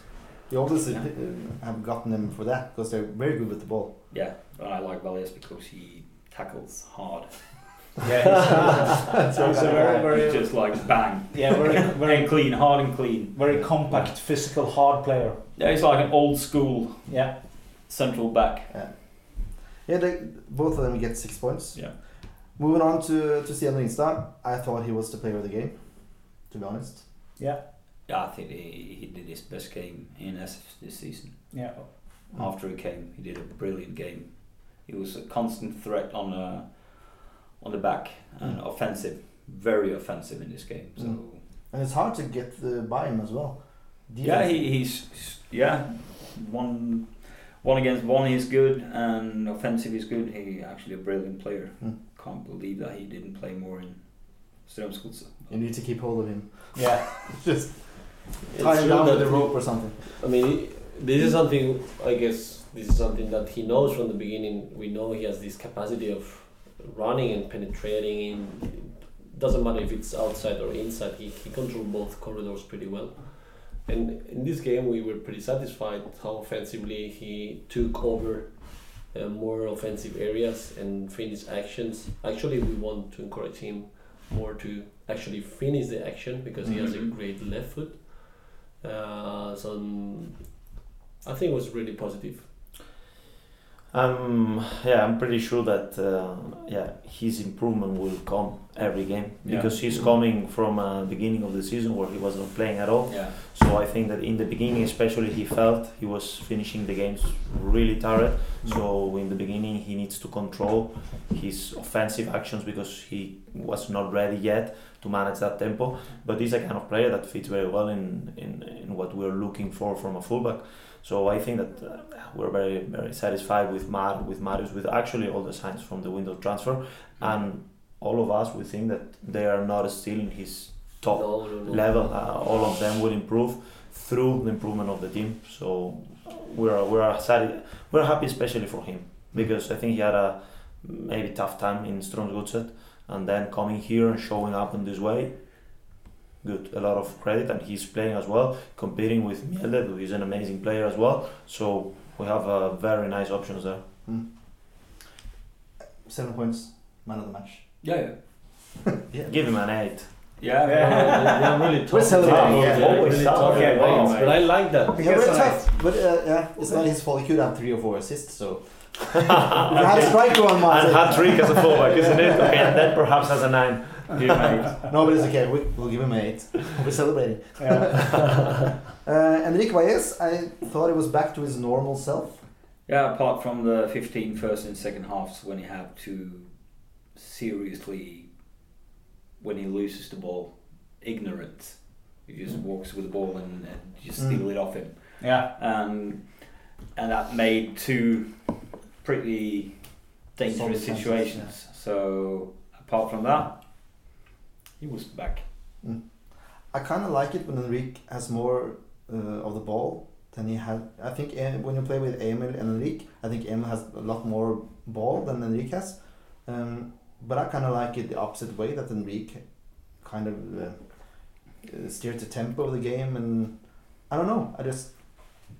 C: You obviously
D: Yeah.
C: uh, have gotten them for that because they're very good with the ball.
D: yeah, and I like Valles because he tackles hard.
E: Yeah, he's,
C: So
E: he's a
C: kinda
E: very, very,
D: Just like bang,
E: yeah, very,
D: very
E: very,
D: clean, hard and clean.
E: very compact, physical, hard player.
D: Yeah, he's like an old school
E: Yeah,
D: central back.
C: Yeah, they, both of them get six points.
D: Yeah.
C: Moving on to to Stian Ringstad, I thought he was the player of the game. To be honest,
E: yeah,
D: Yeah, I think he, he did his best game in SF this season.
E: yeah.
D: After he came, he did a brilliant game. He was a constant threat on uh, on the back and
C: Mm.
D: offensive, very offensive in this game. So
C: Mm. and it's hard to get the by him as well.
D: yeah, he, he's yeah one one against one is good and offensive is good. He actually a brilliant player.
C: Mm.
D: Can't believe that he didn't play more in Strømsgodset.
C: You need to keep hold of him.
E: Yeah,
C: Just
H: It's
C: tie him down
H: that
C: with a rope or something.
H: I mean, this is something. I guess this is something that he knows from the beginning. We know he has this capacity of running and penetrating. In doesn't matter if it's outside or inside. He he controls both corridors pretty well. And in this game, we were pretty satisfied how offensively he took over uh, more offensive areas and finished actions. Actually, we want to encourage him more to actually finish the action because he has a
D: Mhm.
H: great left foot. Uh, so um, I think it was really positive.
F: Um, yeah, I'm pretty sure that uh, yeah his improvement will come every game
D: Yeah.
F: because he's coming from a beginning of the season where he was not playing at all.
D: Yeah,
F: So I think that in the beginning, especially, he felt he was finishing the games really tired. So in the beginning, he needs to control his offensive actions because he was not ready yet to manage that tempo. But he's a kind of player that fits very well in in, in what we're looking for from a fullback. So I think that uh, we're very very satisfied with Mar with Marius with actually all the signs from the window transfer, and all of us we think that they are not still in his top
H: No, no, no.
F: level. Uh, all of them will improve through the improvement of the team. So we're we're sati- we're happy, especially for him, because I think he had a maybe tough time in Strømsgodset, and then coming here and showing up in this way. Good, a lot of credit, and he's playing as well, competing with Mjelde, who is an amazing player as well. So we have uh, very nice options there.
C: Mm. Seven points, man of the match.
D: yeah, yeah.
C: Yeah.
F: Give him an eight.
D: Yeah,
H: Yeah, they are really tough.
C: We're celebrating,
H: Yeah,
C: yeah.
H: always
F: Really
H: tough.
F: tough.
H: Yeah,
F: Wow.
H: But I like that.
C: Yeah, we're
E: Yes,
C: tough, but uh, yeah, it's not his fault. He could have three or four assists, so.
F: and
C: you had a striker on Martin.
F: hat trick as a fullback, isn't it? Okay, and then perhaps as a nine.
D: Give him eight.
C: No, but it's okay. We, we'll give him an eight. We're celebrating.
E: yeah.
C: Uh, Enrique Valles, I thought he was back to his normal self.
D: Yeah, apart from the 15 first and second halves when he had to seriously, when he loses the ball, ignorant. He just walks with the ball and, and just
C: Mm.
D: steal it off him.
E: yeah.
D: Um, and that made two pretty dangerous
C: Solid chances,
D: situations. So apart from that, he was back.
C: I kind of like it when Enrique has more uh, of the ball than he had. I think uh, when you play with Emil and Enrique, I think Emil has a lot more ball than Enrique has. Um, but I kind of like it the opposite way that Enrique kind of uh, uh, steered the tempo of the game, and I don't know. I just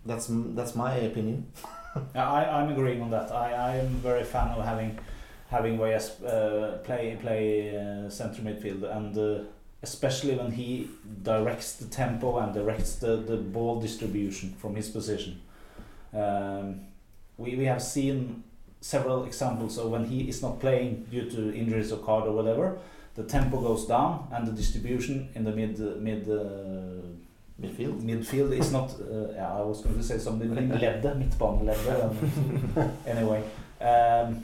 C: that's that's my opinion.
E: Yeah, I, I'm agreeing on that. I, I am very fan of having having Valles uh, play play uh, center midfield and uh, especially when he directs the tempo and directs the, the ball distribution from his position. Um, we, we have seen several examples of when he is not playing due to injuries or card or whatever, the tempo goes down and the distribution in the mid mid uh,
C: Midfield.
E: midfield is not uh, yeah, I was going to say something leddet, midtbaneleddet. um, anyway, um,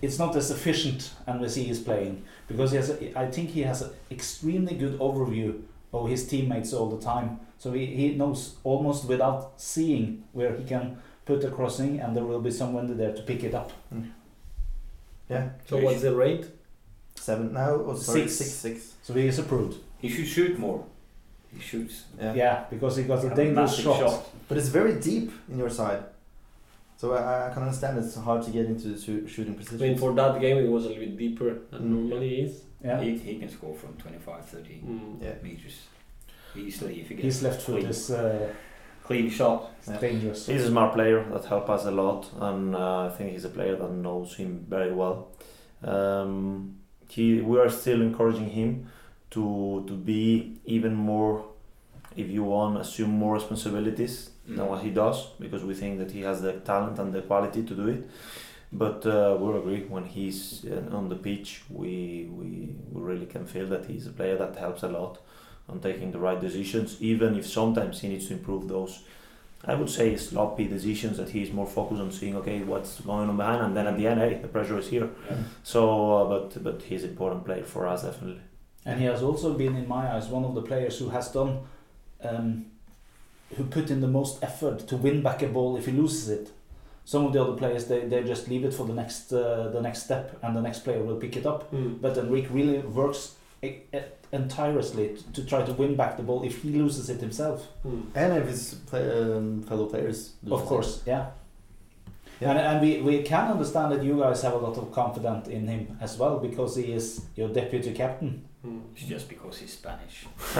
E: it's not as efficient and we see he's playing because he has a, I think he has an extremely good overview of his teammates all the time. So he, he knows almost without seeing where he can put a crossing and there will be someone there to pick it up. Hmm.
C: Yeah.
H: So what's the rate?
C: Seven now? Oh, sorry,
E: Six.
C: six, six.
E: So he is approved.
D: He should shoot more. He shoots.
C: Yeah.
E: Yeah, because he got a
D: a
E: dangerous
D: massive
E: shot.
C: But it's very deep in your side. So I, I can understand it's hard to get into the shoo- shooting
H: I
C: position.
H: mean, for that game, it was a little bit deeper than
C: Mm.
H: normally is.
E: Yeah.
D: He, he can score from 25, 30
H: Mm.
C: Yeah.
D: meters easily if he gets
E: His left foot
D: clean,
E: is uh,
D: clean shot.
C: Yeah.
E: dangerous.
F: He's a smart player that helps us a lot, and uh, I think he's a player that knows him very well. Um, he, we are still encouraging him to to be even more, if you want, assume more responsibilities
D: Mm.
F: than what he does, because we think that he has the talent and the quality to do it. But uh, we agree when he's uh, on the pitch, we, we we really can feel that he's a player that helps a lot on taking the right decisions, even if sometimes he needs to improve those I would say sloppy decisions that he's more focused on seeing okay what's going on behind and then at the end hey the pressure is here
D: Yeah.
F: so uh, but but he's an important player for us definitely
E: And he has also been, in my eyes, one of the players who has done, um, who put in the most effort to win back a ball if he loses it. Some of the other players, they, they just leave it for the next uh, the next step, and the next player will pick it up.
H: Mm.
E: But Enrique really works entirely to, to try to win back the ball if he loses it himself.
H: Mm.
C: and if his play, um, fellow players. lose
E: Of
C: it.
E: course, yeah.
C: Yeah.
E: And, and we, we can understand that you guys have a lot of confidence in him as well because he is your deputy captain.
H: Mm.
D: It's just because he's Spanish.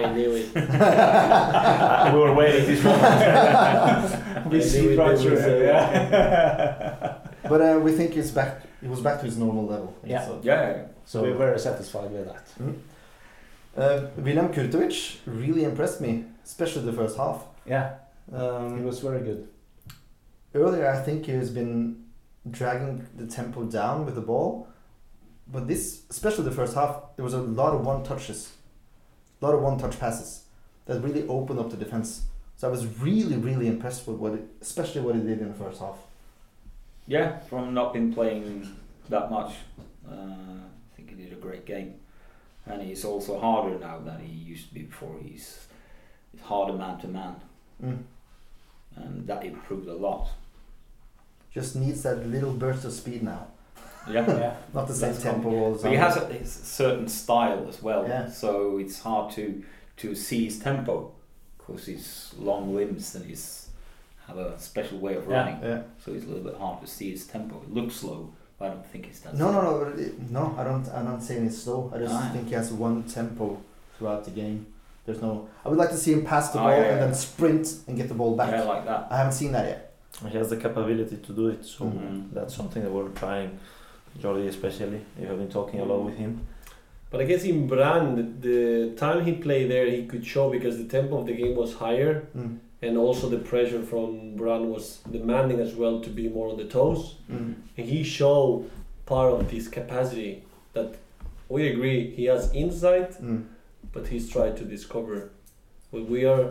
H: I knew it.
F: we were waiting this moment
E: We see
H: it,
E: right through
H: was
E: him, yeah.
C: But uh, we think he's back. He was back to his normal level.
E: Yeah.
C: So,
D: Yeah.
E: So we're very satisfied with that.
C: uh, William Kurtovic really impressed me, especially the first half.
E: Yeah,
C: Um,
E: he was very good.
C: earlier I think he has been dragging the tempo down with the ball, but this, especially the first half, there was a lot of one touches, a lot of one touch passes that really opened up the defense. So I was really, really impressed with what, it, especially what he did in the first half.
D: Yeah, from not been playing that much, uh, I think he did a great game, and he's also harder now than he used to be before. He's, he's harder man to man,
C: Mm.
D: and that improved a lot.
C: Just needs that little burst of speed now,
D: Yeah,
E: Yeah,
C: not the same
D: That's
C: tempo all the
D: but he has a, his certain style as well,
C: Yeah.
D: so it's hard to to see his tempo because he's long limbs and he's have a special way of running.
C: yeah. yeah.
D: So it's a little bit hard to see his tempo. It looks slow, but I don't think it's that.
C: No,
D: slow.
C: no, no, but no. I don't. I'm not saying it's slow. I just
D: Ah.
C: think he has one tempo throughout the game. There's no. I would like to see him pass the
D: Oh,
C: ball
D: yeah,
C: and
D: yeah.
C: then sprint and get the ball back.
D: Yeah, like that.
C: I haven't seen that yet.
F: he has the capability to do it so
D: Mhm.
F: that's something that we're trying Jordi especially you have been talking a lot with him
H: But I guess in Brann, the time he played there, he could show because the tempo of the game was higher,
C: Mm.
H: and also the pressure from Brann was demanding as well to be more on the toes.
C: Mm.
H: And he showed part of this capacity that we agree he has insight,
C: Mm.
H: but he's tried to discover. We are,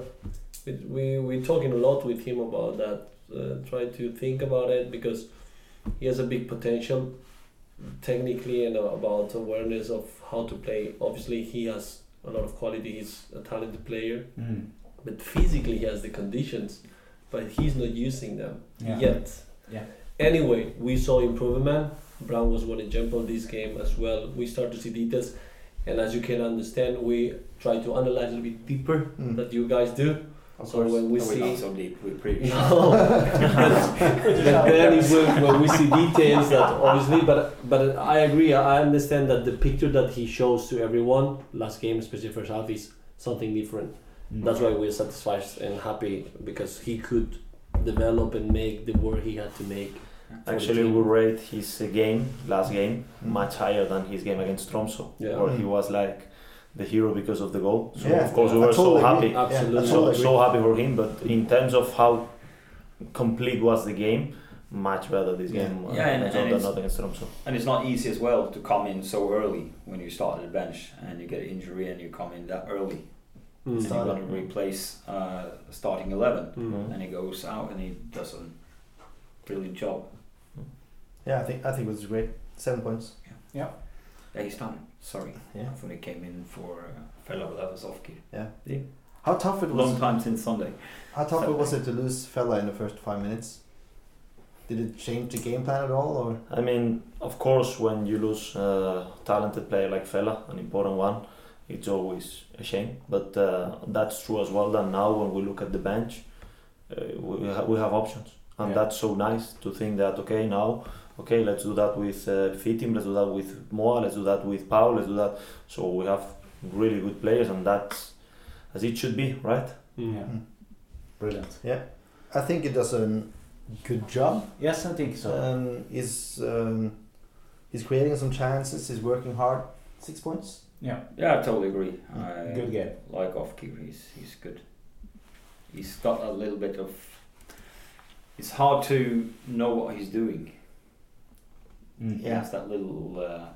H: we we we talking a lot with him about that. Uh, try to think about it because he has a big potential, technically and about awareness of how to play. Obviously, he has a lot of quality. He's a talented player,
E: Mm.
H: but physically he has the conditions, but he's not using them
E: Yeah.
H: yet.
E: Yeah.
H: Anyway, we saw improvement. Brann was one example of this game as well. We start to see details, and as you can understand, we try to analyze a little bit deeper
C: Mm.
H: that you guys do.
C: Of
H: so
C: course.
H: when we
D: No,
H: see
D: not so deep. We're
H: no, but then is when, when we see details that obviously, but but I agree. I understand that the picture that he shows to everyone last game, especially first half, is something different.
E: Mm.
H: That's why we're satisfied and happy because he could develop and make the work he had to make.
F: Actually, we rate his uh, game, last game, much higher than his game against Tromso,
H: Yeah.
F: where he was like the hero because of the goal. So
C: Yeah,
F: of course we were
C: totally
F: so
C: agree.
F: happy,
H: Absolutely.
C: I
F: so, so happy for him. But in terms of how complete was the game, much better this
C: Yeah.
F: game uh,
D: Yeah, and-
F: against
D: and it's-
F: not against Tromso.
D: And it's not easy as well to come in so early when you start at the bench and you get an injury and you come in that early.
H: Mm.
D: And
C: Start-
D: you're going to replace uh, starting 11
H: Mm.
D: and he goes out and he does a brilliant job.
C: Yeah, I think I think it was great. Seven points.
D: yeah Yeah, he's done. Sorry.
C: Yeah.
D: I thought he came in for uh, Fella, but that was Ofkir.
C: Yeah.
D: Yeah.
C: How tough it was?
D: Long time since Sunday.
C: How tough it was it to lose Fella in the first five minutes? Did it change the game plan at all, or
F: I mean, of course, when you lose a talented player like Fella, an important one, it's always a shame. But uh, that's true as well. That now, when we look at the bench, uh, we, ha- we have options, and
E: Yeah.
F: that's so nice to think that okay, now, okay, let's do that with uh, Fitim, let's do that with Moa, let's do that with Pau, let's do that. So we have really good players, and that's as it should be, right?
E: Yeah. Brilliant. Yeah.
C: I think it does a good job.
E: Yes, I think so.
C: Um, he's um, he's creating some chances. He's working hard. Six points.
E: yeah.
D: Yeah, I totally agree. I
E: Good game.
D: like Ofkir. He's he's good. He's got a little bit of. It's hard to know what he's doing.
E: Mm.
D: He has that little. Uh,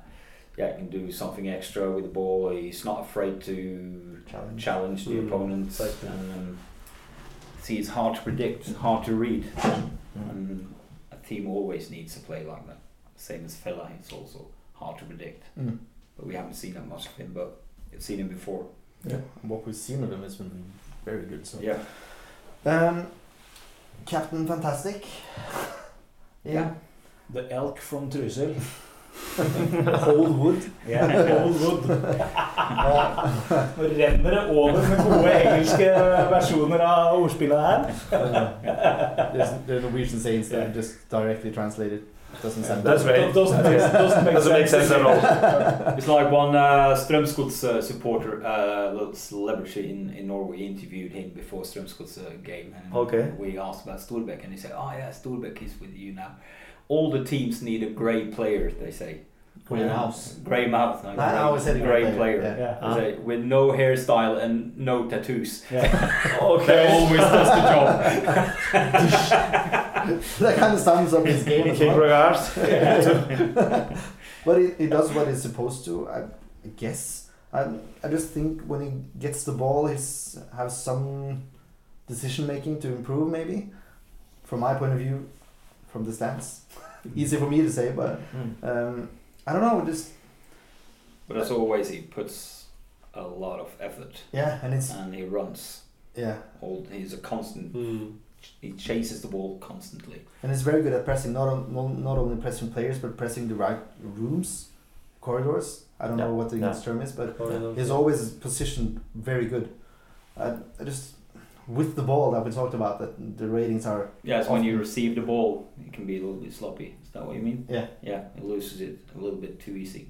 D: yeah, he can do something extra with the ball. He's not afraid to
C: Challenge.
D: challenge the
H: Mm,
D: opponent.
H: exactly.
D: Um, see, it's hard to predict, and hard to read,
F: Mm.
D: and a team always needs a play like that. Same as Fella, it's also hard to predict.
C: Mm.
D: But we haven't seen that much of him, but we've seen him before.
C: Yeah. What we've seen of him has been very good. So.
D: Yeah.
C: Um, Captain Fantastic. Yeah.
E: The elk from Trysil.
C: Hold wood.
E: Ja, Old Wood. Nå renner det over med gode engelske versjoner av ordspillet her.
C: There's the Norwegian sayings that are just directly translated. Doesn't sound
F: That's right.
E: Doesn't, doesn't make
F: Doesn't make sense at all.
D: It's like one uh, Strømsgods uh, supporter, uh, celebrity in, in Norway, interviewed him before Strømsgods uh, game. And
F: Okay.
D: we asked about Storbekk, and he said, Oh, yeah, Storbekk is with you now. All the teams need a grey player, they say.
C: Grey mouse.
D: Grey mouse. no,
C: No, I always said a
D: grey
C: grey player,
D: player.
C: yeah.
E: Yeah.
D: They say, uh-huh. with no hairstyle and no tattoos.
E: Yeah.
D: They always does the job.
C: that kind of sums up his game as
F: King
C: well.
F: regards.
C: But he, he does what he's supposed to, I guess. I, I just think when he gets the ball, he's has some decision making to improve, maybe. From my point of view, from the stands, easy for me to say, but
F: Mm.
C: um, I don't know. Just
D: But as always, he puts a lot of effort
C: yeah, and it's
D: and he runs.
C: yeah,
D: All, he's a constant,
H: Mm.
D: he chases the ball constantly.
C: and it's very good at pressing. Not on, not, not only pressing players, but pressing the right rooms, corridors. I don't know what the
F: yeah.
C: English term is, but
H: Corridor.
C: He's always positioned very good. I, I just with the ball that we talked about that the ratings are
D: Yeah, it's when you receive the ball, it can be a little bit sloppy. Is that what you mean?
C: yeah
D: Yeah, it loses it a little bit too easy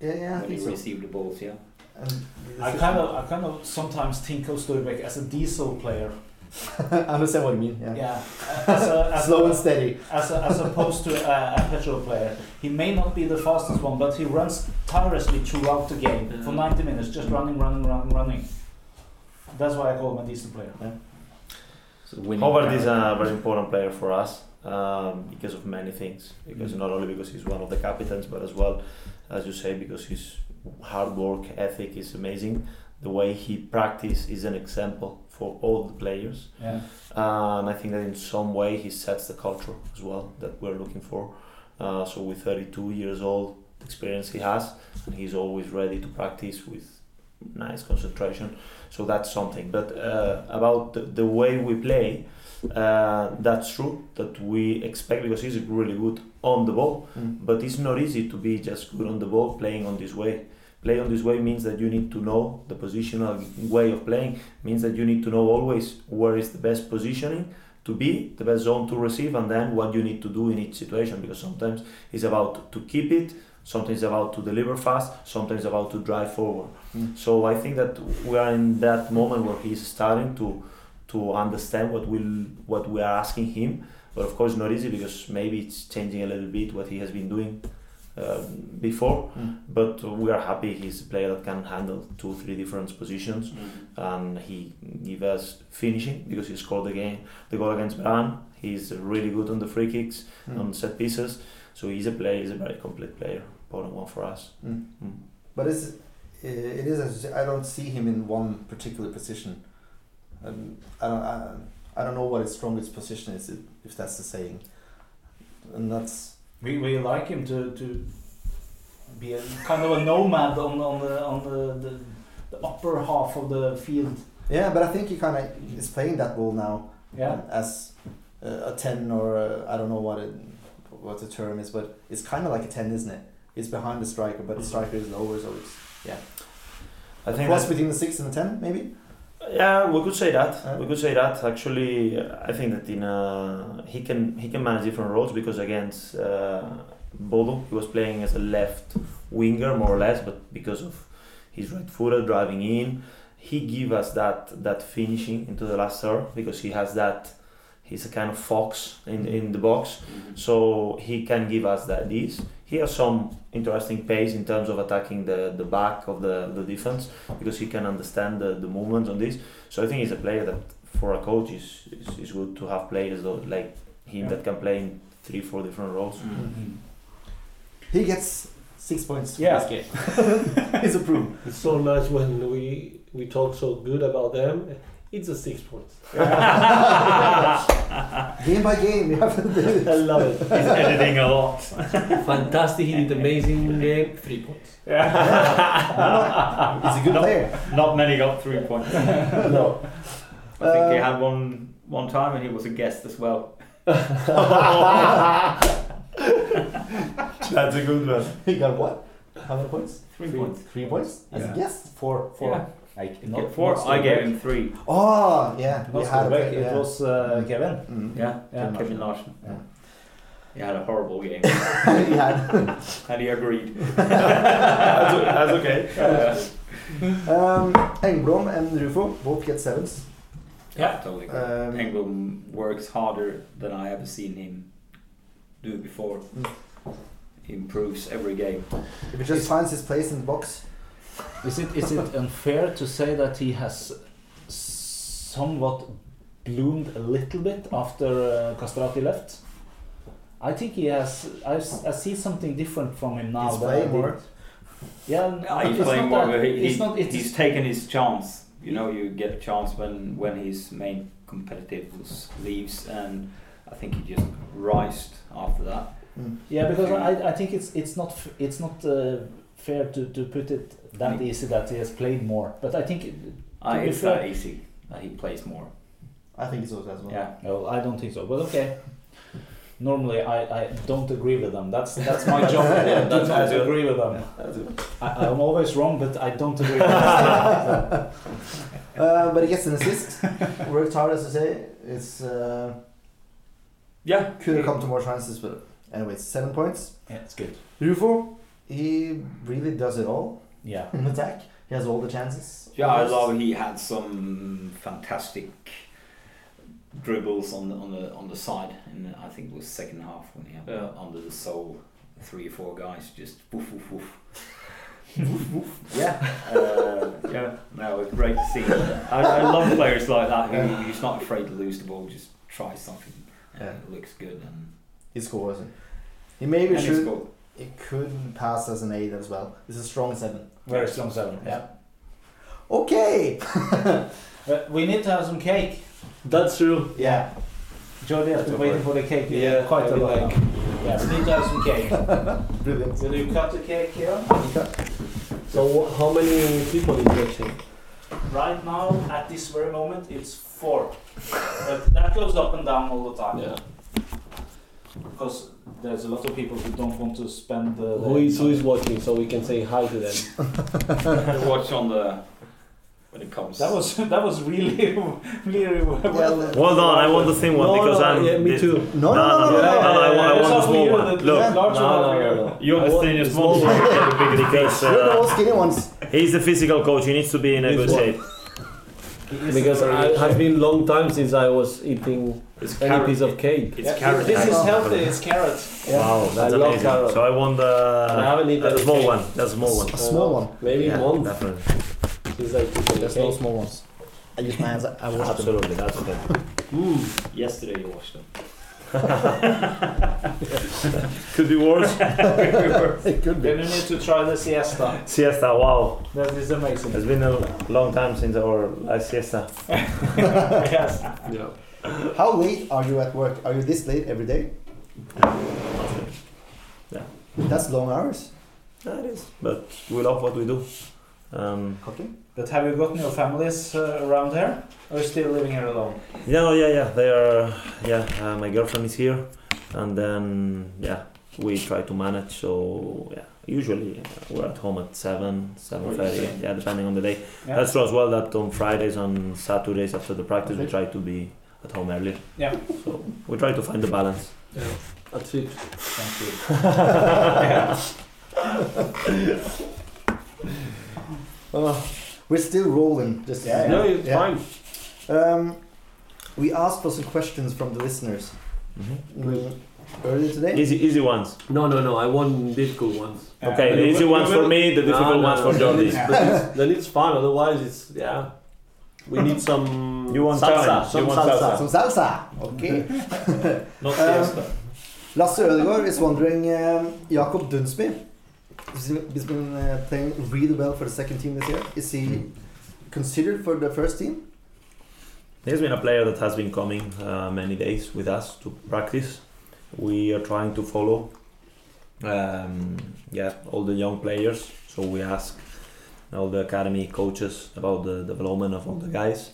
C: yeah yeah I
D: when
C: think
D: you
C: so.
D: receive the balls. Yeah.
C: And
E: I kind of, I kind of sometimes think of Storbekk as a diesel player.
C: I understand what you mean. Yeah,
E: Yeah, as a, as
C: slow
E: a,
C: and steady.
E: as, a, as opposed to a, a petrol player. He may not be the fastest one, but he runs tirelessly throughout the game for 90 minutes, just running, running, running, running. That's why I call him a diesel player. Yeah.
F: Howard is a very important player for us um, because of many things. Because
E: Mm.
F: not only because he's one of the captains, but as well, as you say, because his hard work ethic is amazing. The way he practices is an example for all the players.
E: Yeah.
F: Uh, and I think that in some way he sets the culture as well that we're looking for. Uh, so with 32 years old experience he has, and he's always ready to practice with nice concentration. So that's something. But uh, about the, the way we play, uh, that's true that we expect because he's really good on the ball.
C: Mm.
F: But it's not easy to be just good on the ball playing on this way. Play on this way means that you need to know the positional way of playing, means that you need to know always where is the best positioning to be, the best zone to receive, and then what you need to do in each situation. Because sometimes it's about to keep it, sometimes about to deliver fast, sometimes about to drive forward.
C: Mm.
F: So I think that we are in that moment where he's starting to to understand what will what we are asking him. But of course, not easy because maybe it's changing a little bit what he has been doing uh, before.
C: Mm.
F: But we are happy he's a player that can handle two, three different positions, and he give us finishing because he scored the game, the goal against Brann. He's really good on the free kicks,
C: Mm.
F: on set pieces. So he's a player. He's a very complete player. Important one for us.
C: Mm.
F: Mm.
C: But it's, it is as you say, I don't see him in one particular position. Um, I don't I, I don't know what his strongest position is if, if that's the saying. And that's
E: We, we like him to, to be a kind of a nomad on on the on the, the, the upper half of the field.
C: Yeah, but I think he kind of is playing that role now
E: Yeah.
C: as uh, a ten or I I don't know what it, what the term is, but it's kind of like a ten, isn't it? It's behind the striker, but the striker is lower, so it's yeah.
F: I think
C: cross between the six and the ten, maybe.
F: Yeah, we could say that. We could say that. Actually, I think that in uh, he can he can manage different roles because against uh, Bodo he was playing as a left winger more or less, but because of his right footer driving in, he give us that that finishing into the last third because he has that. He's a kind of fox in in the box, so he can give us that this. He has some interesting pace in terms of attacking the, the back of the, the defense because he can understand the, the movements on this. So I think he's a player that for a coach is, is, is good to have players though, like him
E: Yeah.
F: that can play in three, four different roles.
C: Mm-hmm. He gets six points. for
E: Yeah.
C: this game. He's approved.
H: It's so nice when we we talk so good about them. It's a six points.
C: Game by game, you have to do it.
H: I love it.
D: He's editing a lot.
H: Fantastic. He did amazing game. Three points. Yeah.
C: He's a good
D: No.
C: player.
D: Not many got three points.
C: no.
D: I think he
C: Uh,
D: had one one time, and he was a guest as well.
F: That's a good one.
C: He got what? How many points?
D: Three points.
C: Three points? As
E: Yeah.
C: a guest? Four. Four.
D: Yeah.
E: Like,
D: Not four. I gave him three.
C: Oh, yeah.
E: Not
C: we had a
E: Skolbeck,
C: play-
E: it
C: yeah.
E: was uh, Kevin.
C: Mm.
D: Yeah,
E: Yeah.
D: Kevin Larson.
C: Yeah.
D: He had a horrible game,
C: he had.
D: and he agreed.
F: that's, o- that's okay.
C: Um, Engblom and Rufo both get sevens.
D: Yeah, totally. agree.
C: Um,
D: Engblom works harder than I ever seen him do before.
C: Mm.
D: He improves every game.
C: If he just finds his place in the box.
E: Is it is it unfair to say that he has somewhat bloomed a little bit after uh, Kastrati left? I think he has. I, I see something different from him now.
C: He's playing more.
E: Yeah,
D: Yeah, he's
E: it's
D: playing
E: not
D: more.
E: that-
D: he,
E: it's not. It's
D: he's taken his chance. You know, you get a chance when when his main competitiveness leaves, and I think he just rised after that.
C: Mm.
E: Yeah, because I, I think it's it's not it's not uh, fair to, to put it that easy that he has played more. But I think it-
D: Uh, it's
E: fair-
D: that easy that he plays more.
C: I think so as well.
D: Yeah.
E: no, I don't think so. But okay. Normally, I, I don't agree with them. That's that's my job.
F: Yeah,
E: I do
F: that's
E: not
F: good.
E: agree with them. I, I'm always wrong, but I don't agree with them.
C: Uh, but he gets an assist. Worked hard, as I say. It's uh,
D: Yeah.
C: could have come to more chances, but anyway, seven points.
E: yeah, it's good.
C: Rufo, he really does it all
E: Yeah.
C: in attack. He has all the chances.
D: Yeah, I
C: Almost.
D: love he had some fantastic dribbles on the on the on the side, and I think it was second half when he had
H: Yeah.
D: under the sole three or four guys just woof woof woof. yeah, uh, yeah, no, it's great to see. I, I love players like that who who's not afraid to lose the ball, just try something, and
C: Yeah.
D: it looks good. And,
C: He scores. He maybe
D: and he
C: should.
D: scored.
C: It could pass as an eight as well. It's a strong seven.
E: Very strong seven. Yeah.
C: Okay.
E: But we need to have some cake.
H: That's true.
C: Yeah.
E: Jordi has been waiting for the cake
H: Yeah,
E: quite a lot.
H: like-
E: Yeah, we need to have some cake.
C: Brilliant.
E: Will you cut the cake here?
H: So wh- how many people is watching?
E: Right now, at this very moment, it's four. But that goes up and down all the time.
H: Yeah.
E: Because there's a lot of people who don't want to spend the.
H: Who is who is watching so we can say hi to them?
D: Watch on the when it comes.
E: That was that was really really well.
F: Well done. I want the thin one
H: no,
F: because
H: no,
F: I'm.
H: yeah, me too.
C: No, no,
F: No,
C: no, no,
F: no,
C: no.
F: no, no, I want- I want the small one.
E: you, the-
F: Look.
E: the
H: No,
E: one
H: no, no, no.
D: You're the
H: want small
D: one.
H: one.
F: because
C: You're the
F: uh,
C: skinny ones.
F: he's the physical coach. He needs to be in a good shape.
H: Because it has been a long time since I was eating
D: It's
H: any
D: carrot-
H: piece of cake.
D: It's
E: Yeah,
D: carrot.
E: This is healthy. It's carrot.
F: Wow, that's
H: I love
F: amazing.
H: carrot.
F: So I want
H: And I haven't
F: the
H: eaten
F: a small
H: cake.
F: one. That's a small one.
C: A small one.
H: Maybe
F: Yeah,
H: a month
F: definitely.
H: since I took any
C: There's no small ones. I use my hands. I wash them.
F: Absolutely, that's okay. Mm.
D: Yesterday you washed them.
F: Could be worse.
C: It could
E: Then
C: be.
E: you need to try the siesta.
F: siesta. Wow,
E: That is amazing.
F: it's been a long time since our last siesta.
E: yes.
H: Yeah.
C: How late are you at work? Are you this late every day?
F: Yeah.
C: That's long hours.
F: Yeah, it is. But we love what we do. Um,
E: But have you gotten your families uh, around here? Or are you still living here alone?
F: yeah, no, yeah, yeah. They are. Yeah, uh, my girlfriend is here, and then yeah, we try to manage. So yeah, usually uh, we're at home at seven, seven thirty. Yeah, depending on the day.
E: Yeah.
F: That's true as well. That on Fridays, on Saturdays after the practice, we try to be at home earlier.
E: Yeah.
F: So we try to find the balance.
H: Yeah, that's it.
E: Thank you.
C: Uh, we're still rolling. Just
E: Yeah,
H: No, it's
C: Yeah.
H: fine.
C: Um, we asked for some questions from the listeners mm, earlier today.
F: Easy, easy ones.
H: No, no, no. I want difficult ones.
E: Yeah.
F: Okay,
H: But
F: the easy ones for me, the difficult
H: no,
F: ones for
H: no,
F: Jordi.
H: Then it's, but then it's fun. Otherwise, it's yeah. We need some
F: You want
H: salsa.
F: challenge,
H: Some
F: you want
H: salsa.
C: Some salsa. Okay.
F: Not
C: Um,
F: fiesta.
C: Lasse Ødegaard is wondering, um, Jakob Dunsby has been- has been uh, playing really well for the second team this year. Is he considered for the first team?
F: He's been a player that has been coming uh, many days with us to practice. We are trying to follow, um, yeah, all the young players. So we ask all the academy coaches about the development of all the guys,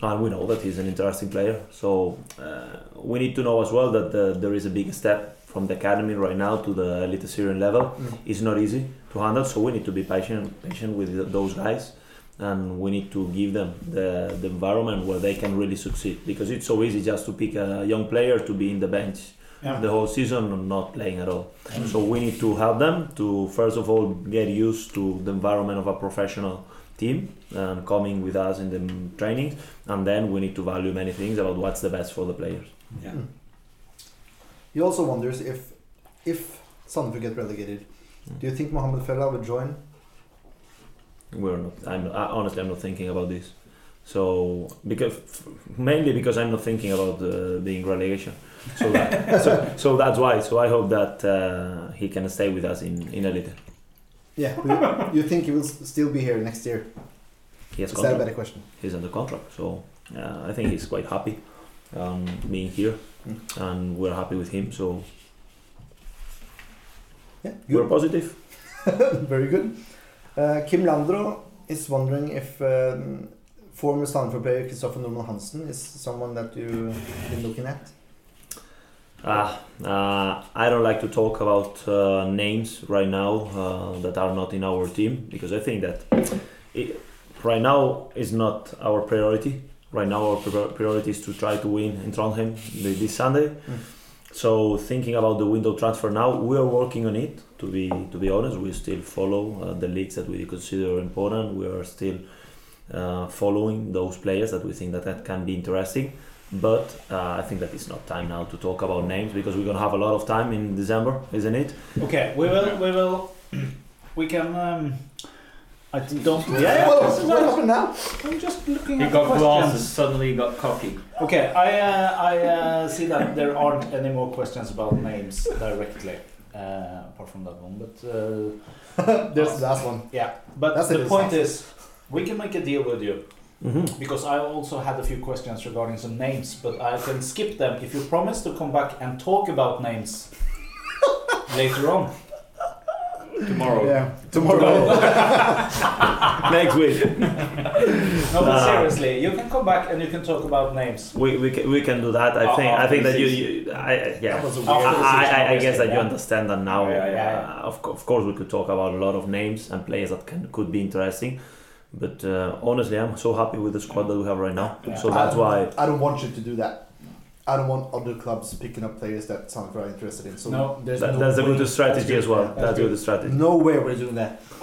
F: and we know that he's an interesting player. So uh, we need to know as well that the, there is a big step from the academy right now to the Eliteserien level. Mm. It's not easy to handle, so we need to be patient, patient with those guys and we need to give them the, the environment where they can really succeed because it's so easy just to pick a young player to be in the bench
E: Yeah.
F: the whole season and not playing at all mm. so we need to help them to first of all get used to the environment of a professional team and coming with us in the training and then we need to value many things about what's the best for the players
B: Yeah. Mm.
C: He also wonders if if Sandefjord get relegated, do you think Mohamed Fella would join?
F: we're not i'm I, honestly i'm not thinking about this so because mainly because i'm not thinking about uh, being relegation so, that, so so that's why so i hope that uh, he can stay with us in in elite
C: Yeah. you- you think he will still be here next year?
F: he has
C: Is that a better question?
F: he's under contract so uh, i think he's quite happy um, being here
C: Mm.
F: and we're happy with him so
C: Yeah.
F: we're positive
C: Very good. Uh, Kim Landro is wondering if um, former Sandefjord player Kristoffer Normann Hansen is someone that you've been looking at.
F: Ah, uh, I don't like to talk about uh, names right now uh, that are not in our team because I think that it, right now is not our priority. Right now, our priority is to try to win in Trondheim th- this Sunday. So, thinking about the window transfer now, we are working on it. To be to be honest, we still follow uh, the leagues that we consider important. We are still uh, following those players that we think that, that can be interesting but uh, I think that it's not time now to talk about names because we're gonna have a lot of time in December, isn't it?
E: Okay, we will. We will. We can. Um, I don't. Yeah, yeah.
C: Well,
E: this is
C: what
E: nice.
C: happened now?
E: I'm just looking
B: He
E: at the
B: got
E: questions.
B: glasses, suddenly he got cocky.
E: Okay, I uh, I uh, see that there aren't any more questions about names directly, uh, apart from that one. But uh,
C: There's the last one.
E: yeah, but
C: That's
E: the
C: it,
E: point
C: it's
E: is, we can make a deal with you
F: Mm-hmm.
E: because I also had a few questions regarding some names, but I can skip them if you promise to come back and talk about names later on.
B: Tomorrow.
C: Yeah. Tomorrow.
F: Next week,
E: No, but
F: Nah.
E: seriously, you can come back and you can talk about names.
F: we, we, can, we can do that. I
E: Uh,
F: think I think that you,
E: six.
F: you I, yeah.
C: That was a
F: I,
C: weird
F: I, I, I guess that you
E: Yeah.
F: understand that now.
B: Yeah, yeah,
E: yeah.
F: Uh, of, co- of course, we could talk about a lot of names and players that can could be interesting. But uh, honestly, I'm so happy with the squad that we have right now.
E: Yeah.
F: So that's why.
C: I don't want you to do that. I don't want other clubs picking up players that Sandefjord are interested in. So
E: No, there's
F: That,
E: no
F: that's a good strategy as well.
E: That's
F: That's a
E: good.
F: good strategy.
C: no way we're doing that.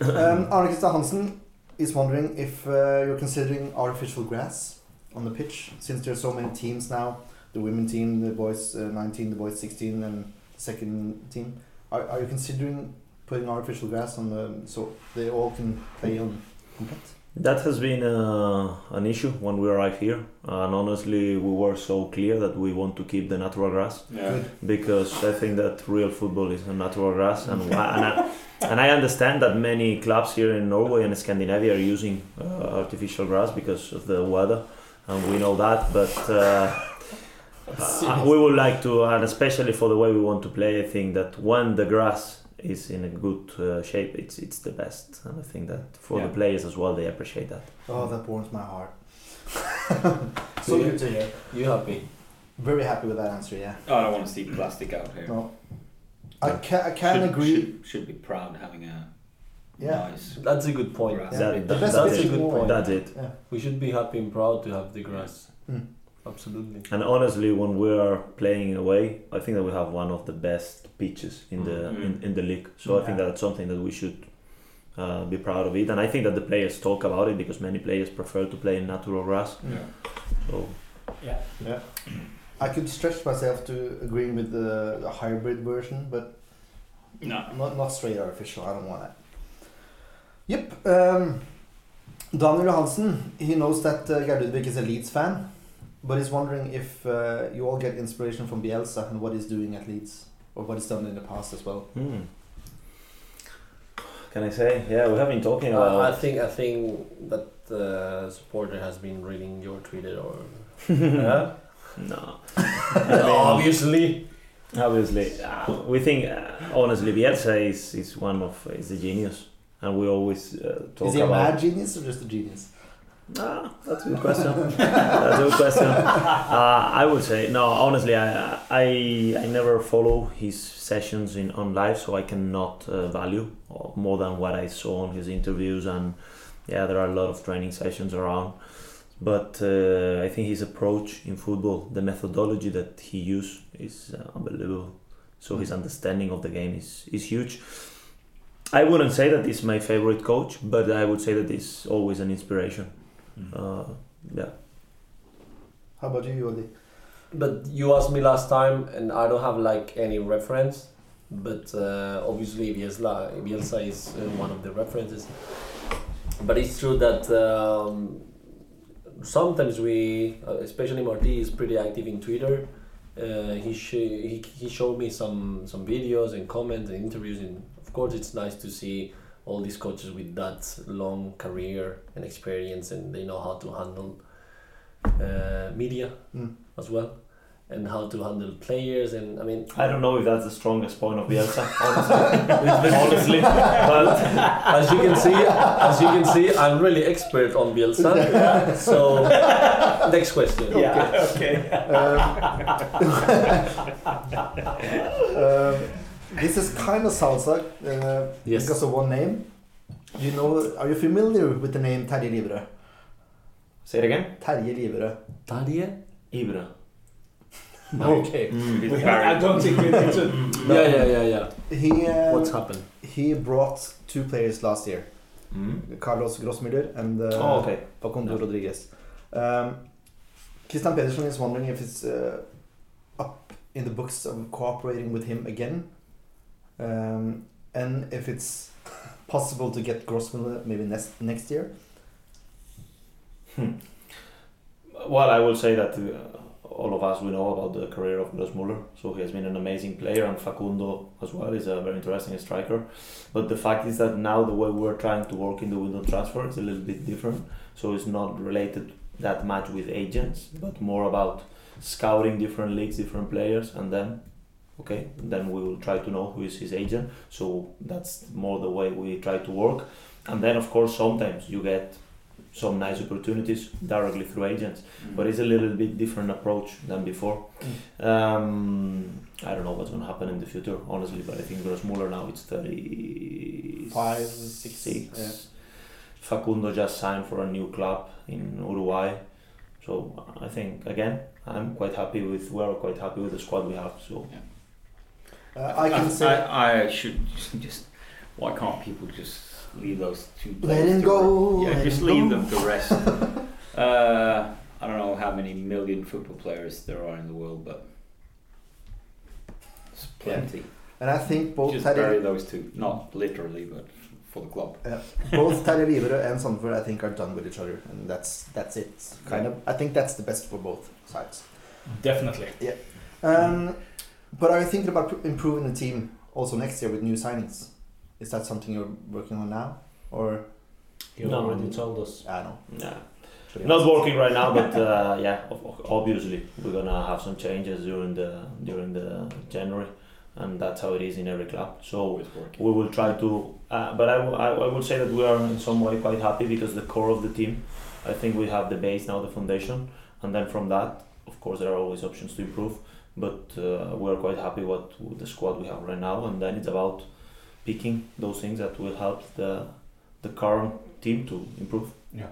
C: um, Arne Kristian Hansen is wondering if uh, you're considering artificial grass on the pitch since there's so many teams now. The women team, the boys uh, 19, the boys 16, and the second team. Are, are you considering putting artificial grass on the so they all can play on compete?
F: That has been uh, an issue when we arrived here, and honestly, we were so clear that we want to keep the natural grass.
B: Yeah.
F: because I think that real football is a natural grass, and I, and, I, and I understand that many clubs here in Norway and Scandinavia are using uh, artificial grass because of the weather, and we know that. But uh, Uh, we would like to, and especially for the way we want to play, I think that when the grass is in a good uh, shape, it's it's the best, and I think that for
B: Yeah.
F: the players as well, they appreciate that.
C: Oh, that warms my heart. so
H: So you-
C: good to hear.
H: You happy?
C: Very happy with that answer. Yeah.
B: Oh, I don't want to see plastic out here.
C: No. I can I can
B: should,
C: agree.
B: Should, should be proud having a
C: Yeah.
B: nice.
H: That's a good point.
B: grass.
C: Yeah.
F: That-
C: The best
F: that's
C: a
H: good point.
F: That's it.
C: Yeah.
H: We should be happy and proud to have the grass.
C: Mm.
H: Absolutely.
F: And honestly, when we are playing away, I think that we have one of the best pitches in the
B: Mm.
F: in, in the league. So I think
C: Yeah.
F: that's something that we should uh, be proud of it. And I think that the players talk about it because many players prefer to play in natural grass.
B: Yeah.
F: So
E: Yeah.
C: Yeah. I could stretch myself to agreeing with the, the hybrid version, but
B: No.
C: not not straight artificial. I don't want that. Yep. Um, Daniel Johansen, he knows that uh, Gerd Ludvig is a Leeds fan, but he's wondering if uh, you all get inspiration from Bielsa and what he's doing at Leeds, or what he's done in the past as well.
F: hmm. can I say? Yeah, we have been talking
H: Uh, I think I think that the supporter has been reading your Twitter or yeah?
F: no.
H: obviously.
F: Obviously, uh, we think uh, honestly, Bielsa is, is one of is a genius, and we always uh, talk
C: Is he a mad genius or just a genius?
F: Ah, that's a good question. that's a good question. Uh, I would say no. Honestly, I, I I never follow his sessions in on live, so I cannot uh, value more than what I saw on his interviews. And yeah, there are a lot of training sessions around. But uh, I think his approach in football, the methodology that he used, is uh, unbelievable. So his understanding of the game is is huge. I wouldn't say that he's my favorite coach, but I would say that he's always an inspiration. Uh, yeah.
C: How about you, Jordi?
H: But you asked me last time, and I don't have like any reference. But uh, obviously, Bielsa, Bielsa is uh, one of the references. But it's true that um, sometimes we, uh, especially Marti, is pretty active in Twitter. Uh, he, sh- he he showed me some some videos and comments and interviews, and of course, it's nice to see all these coaches with that long career and experience, and they know how to handle uh, media
C: Mm.
H: as well and how to handle players and I mean
F: I don't know if that's the strongest point of Bielsa, honestly. honestly, but
H: as you can see as you can see I'm really expert on Bielsa so next question
F: yeah, okay.
C: Um, this is kind of salsa uh,
H: Yes.
C: because of one name. You know, are you familiar with the name Terje Liverød?
F: Say it again.
C: Terje Liverød.
H: Tadje
F: Ibra.
E: Okay.
B: It's
E: We-
B: very-
E: I don't think we need to.
H: yeah yeah yeah yeah
C: He uh,
H: what's happened
C: he brought two players last year,
F: Mm.
C: Carlos Grossmüller and uh,
F: Oh, okay.
C: Facundo
F: Yeah.
C: Rodriguez. Um, Christian Pedersen is wondering if it's uh, up in the books of cooperating with him again, um, and if it's possible to get Grossmüller maybe next next year.
F: Well, I will say that uh, all of us we know about the career of Grossmüller, so he has been an amazing player, and Facundo as well is a very interesting striker. But the fact is that now the way we're trying to work in the window transfer is a little bit different, so it's not related that much with agents, but more about scouting different leagues, different players, and then okay, then we will try to know who is his agent. So that's more the way we try to work, and then of course sometimes you get some nice opportunities directly through agents but it's a little bit different approach than before. Um, I don't know what's going to happen in the future, honestly, but I think Grossmüller now it's 36.
C: Five, six, yeah.
F: Facundo just signed for a new club in Uruguay. So I think, again, I'm quite happy with, we're quite happy with the squad we have. So
C: Uh, I can say
B: I, I should just, just. Why can't people just leave those two?
C: Let
B: players
C: him
B: to
C: go,
B: re- Yeah, just leave
C: go.
B: them to rest. uh, I don't know how many million football players there are in the world, but it's plenty.
C: and I think both
B: Just bury those two, not literally, but for the club. Yeah.
C: both Terje Liverød and Sandefjord I think are done with each other, and that's that's it. Kind of. I think that's the best for both sides.
E: Definitely.
C: Um, but are you thinking about improving the team also next year with new signings? Is that something you're working on now, or
H: you
F: No.
H: already told us
C: I don't know?
F: yeah, Not working right now, but uh, yeah, of- of- obviously we're gonna have some changes during the during the January, and that's how it is in every club. So we will try to. Uh, but I would say that we are in some way quite happy because the core of the team, I think we have the base now, the foundation, and then from that, of course, there are always options to improve. But uh, we are quite happy what with the squad we have right now, and then it's about picking those things that will help the the current team to improve. Yeah.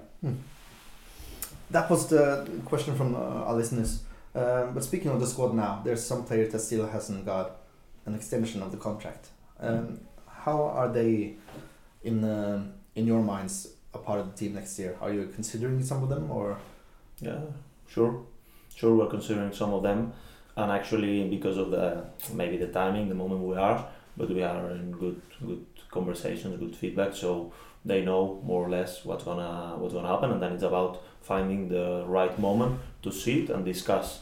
C: That was the question from uh, our listeners. Um, but speaking of the squad now, there's some players that still hasn't got an extension of the contract. Um, how are they in uh, in your minds a part of the team next year? Are you considering some of them or?
F: Yeah, sure, sure. We're considering some of them, and actually because of the maybe the timing, the moment we are, but we are in good good conversations, good feedback. So they know more or less what's gonna what's gonna happen, and then it's about finding the right moment to sit and discuss,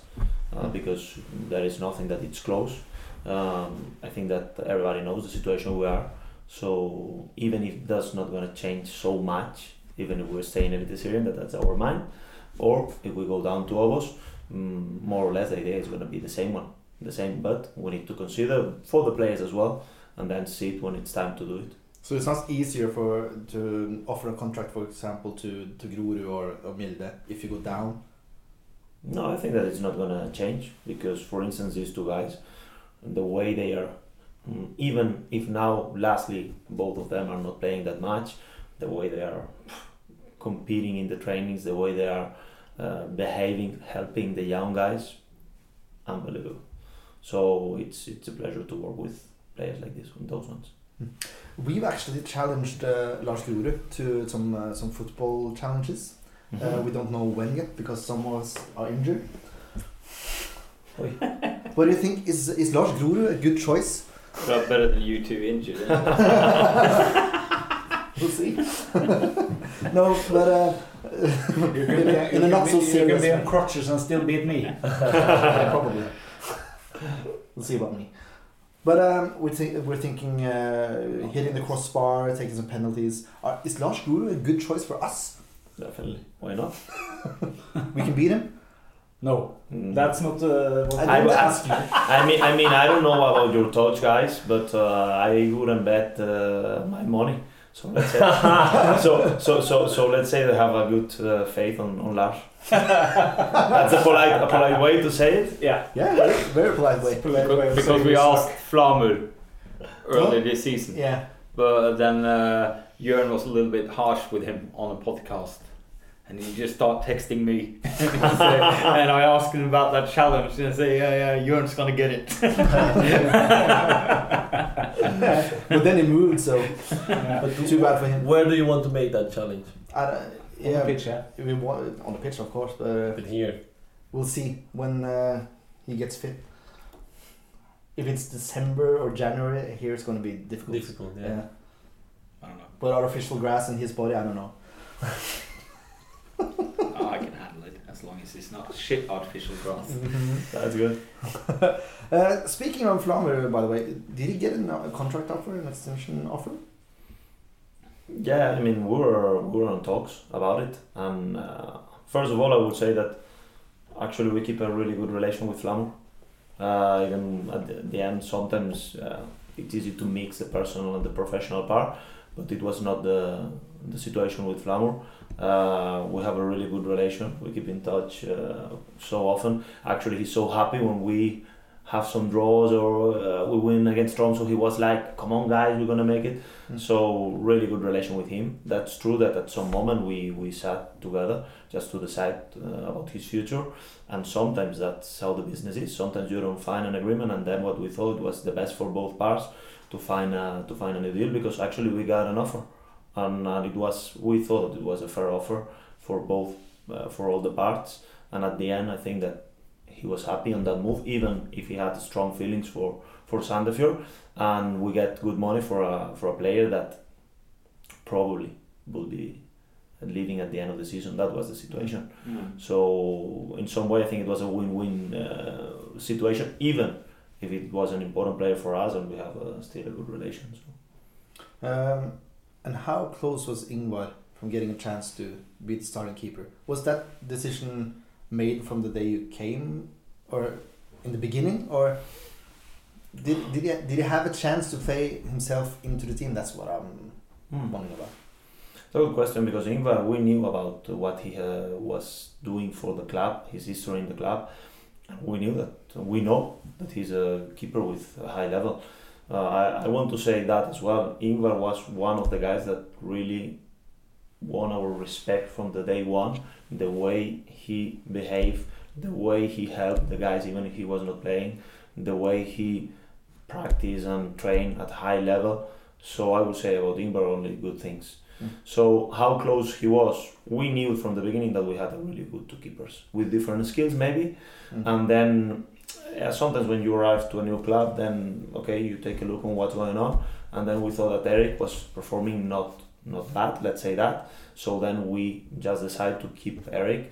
F: uh, because there is nothing that it's close. Um, I think that everybody knows the situation we are. So even if that's not gonna change so much, even if we're staying in the Syrian, that that's our mind or if we go down to OBOS, mm, more or less the idea is going to be the same one, the same. But we need to consider for the players as well, and then see it when it's time to do it.
C: So it's not easier for to offer a contract, for example, to to Grorud or, or Mjelde if you go down.
F: No, I think that it's not going to change because, for instance, these two guys, the way they are, mm, even if now, lastly, both of them are not playing that much, the way they are competing in the trainings, the way they are uh, behaving, helping the young guys, unbelievable. So it's it's a pleasure to work with players like this, with those ones.
C: We've actually challenged uh, Lars Grorud to some uh, some football challenges. Uh, we don't know when yet because some of us are injured. What do you think? Is is Lars Grorud a good choice?
B: Got better than you two injured.
C: We'll see. no, but uh,
E: You can
C: in,
E: be,
C: a, in a
E: you
C: not so
E: be, you
C: serious
E: can be on crutches and still beat me.
C: Yeah, probably. We'll see about me. But um, we're, thi- we're thinking uh, hitting the crossbar, taking some penalties. Uh, is Lars Grorud a good choice for us?
F: Definitely, why not?
C: We can beat him.
E: No,
F: Mm.
E: that's not uh, what
C: I didn't ask you.
F: I mean, I mean, I don't know about your touch, guys, but uh, I wouldn't bet uh, my money. So let's say, so, so, so, so let's say they have a good uh, faith on, on Lars. That's a polite, a polite way to say it.
E: Yeah.
C: Yeah, very, very polite way.
B: because because we asked Flamur earlier this season,
C: Yeah.
B: but then uh, Jörn was a little bit harsh with him on a podcast. And he just started texting me, and, I asked him about that challenge, and I say, "Yeah, yeah, Jörn's gonna get it."
C: but then he moved, so
E: Yeah.
C: but too bad for him.
H: Where do you want to make that challenge?
C: I don't-
E: On the pitch, yeah.
C: we want on the pitch, of course, but uh,
H: But here,
C: we'll see when uh, he gets fit. If it's December or January, here it's going to be difficult.
H: difficult. Yeah.
C: Yeah.
B: I don't know.
C: But artificial grass in his body, I don't know.
B: Oh, I can handle it as long as it's not shit artificial grass.
F: That's good.
C: Uh, speaking of Flamur, by the way, did he get a a contract offer, an extension offer?
F: Yeah, I mean, we were we were on talks about it, and uh, first of all, I would say that actually we keep a really good relation with Flamur. Uh, even at the, the end, sometimes uh, it's easy to mix the personal and the professional part, but it was not the the situation with Flamur. Uh, we have a really good relation. We keep in touch uh, so often. Actually, he's so happy when we have some draws or uh, we win against Tromsø. He was like, "Come on, guys, we're gonna make it." So really good relation with him. That's true that at some moment we, we sat together just to decide uh, about his future, and sometimes that's how the business is. Sometimes you don't find an agreement, and then what we thought was the best for both parts to find a, to find a new deal because actually we got an offer, and, and it was we thought it was a fair offer for both uh, for all the parts, and at the end I think that he was happy on that move, even if he had strong feelings for for Sandefjord and we get good money for a for a player that probably will be leaving at the end of the season. That was the situation. So in some way, I think it was a win-win uh, situation, even if it was an important player for us, and we have uh, still a good relation. So.
C: Um, and how close was Ingvar from getting a chance to be the starting keeper. Was that decision made from the day you came, or in the beginning, or did did he did he have a chance to play himself into the team? That's what I'm
F: Hmm.
C: wondering about.
F: It's a good question because Ingvar, we knew about what he uh, was doing for the club, his history in the club. We knew that, we know that he's a keeper with a high level. Uh, I, I want to say that as well. Ingvar was one of the guys that really won our respect from the day one. The way he behaved, the way he helped the guys even if he was not playing, the way he practiced and trained at high level. So I would say about Ingvar only good things.
C: Mm.
F: So how close he was, we knew from the beginning that we had a really good two keepers with different skills maybe.
C: Mm.
F: And then yeah, sometimes when you arrive to a new club, then okay, you take a look on what's going on. And then we thought that Eric was performing not not bad, let's say that. So then we just decided to keep Eric.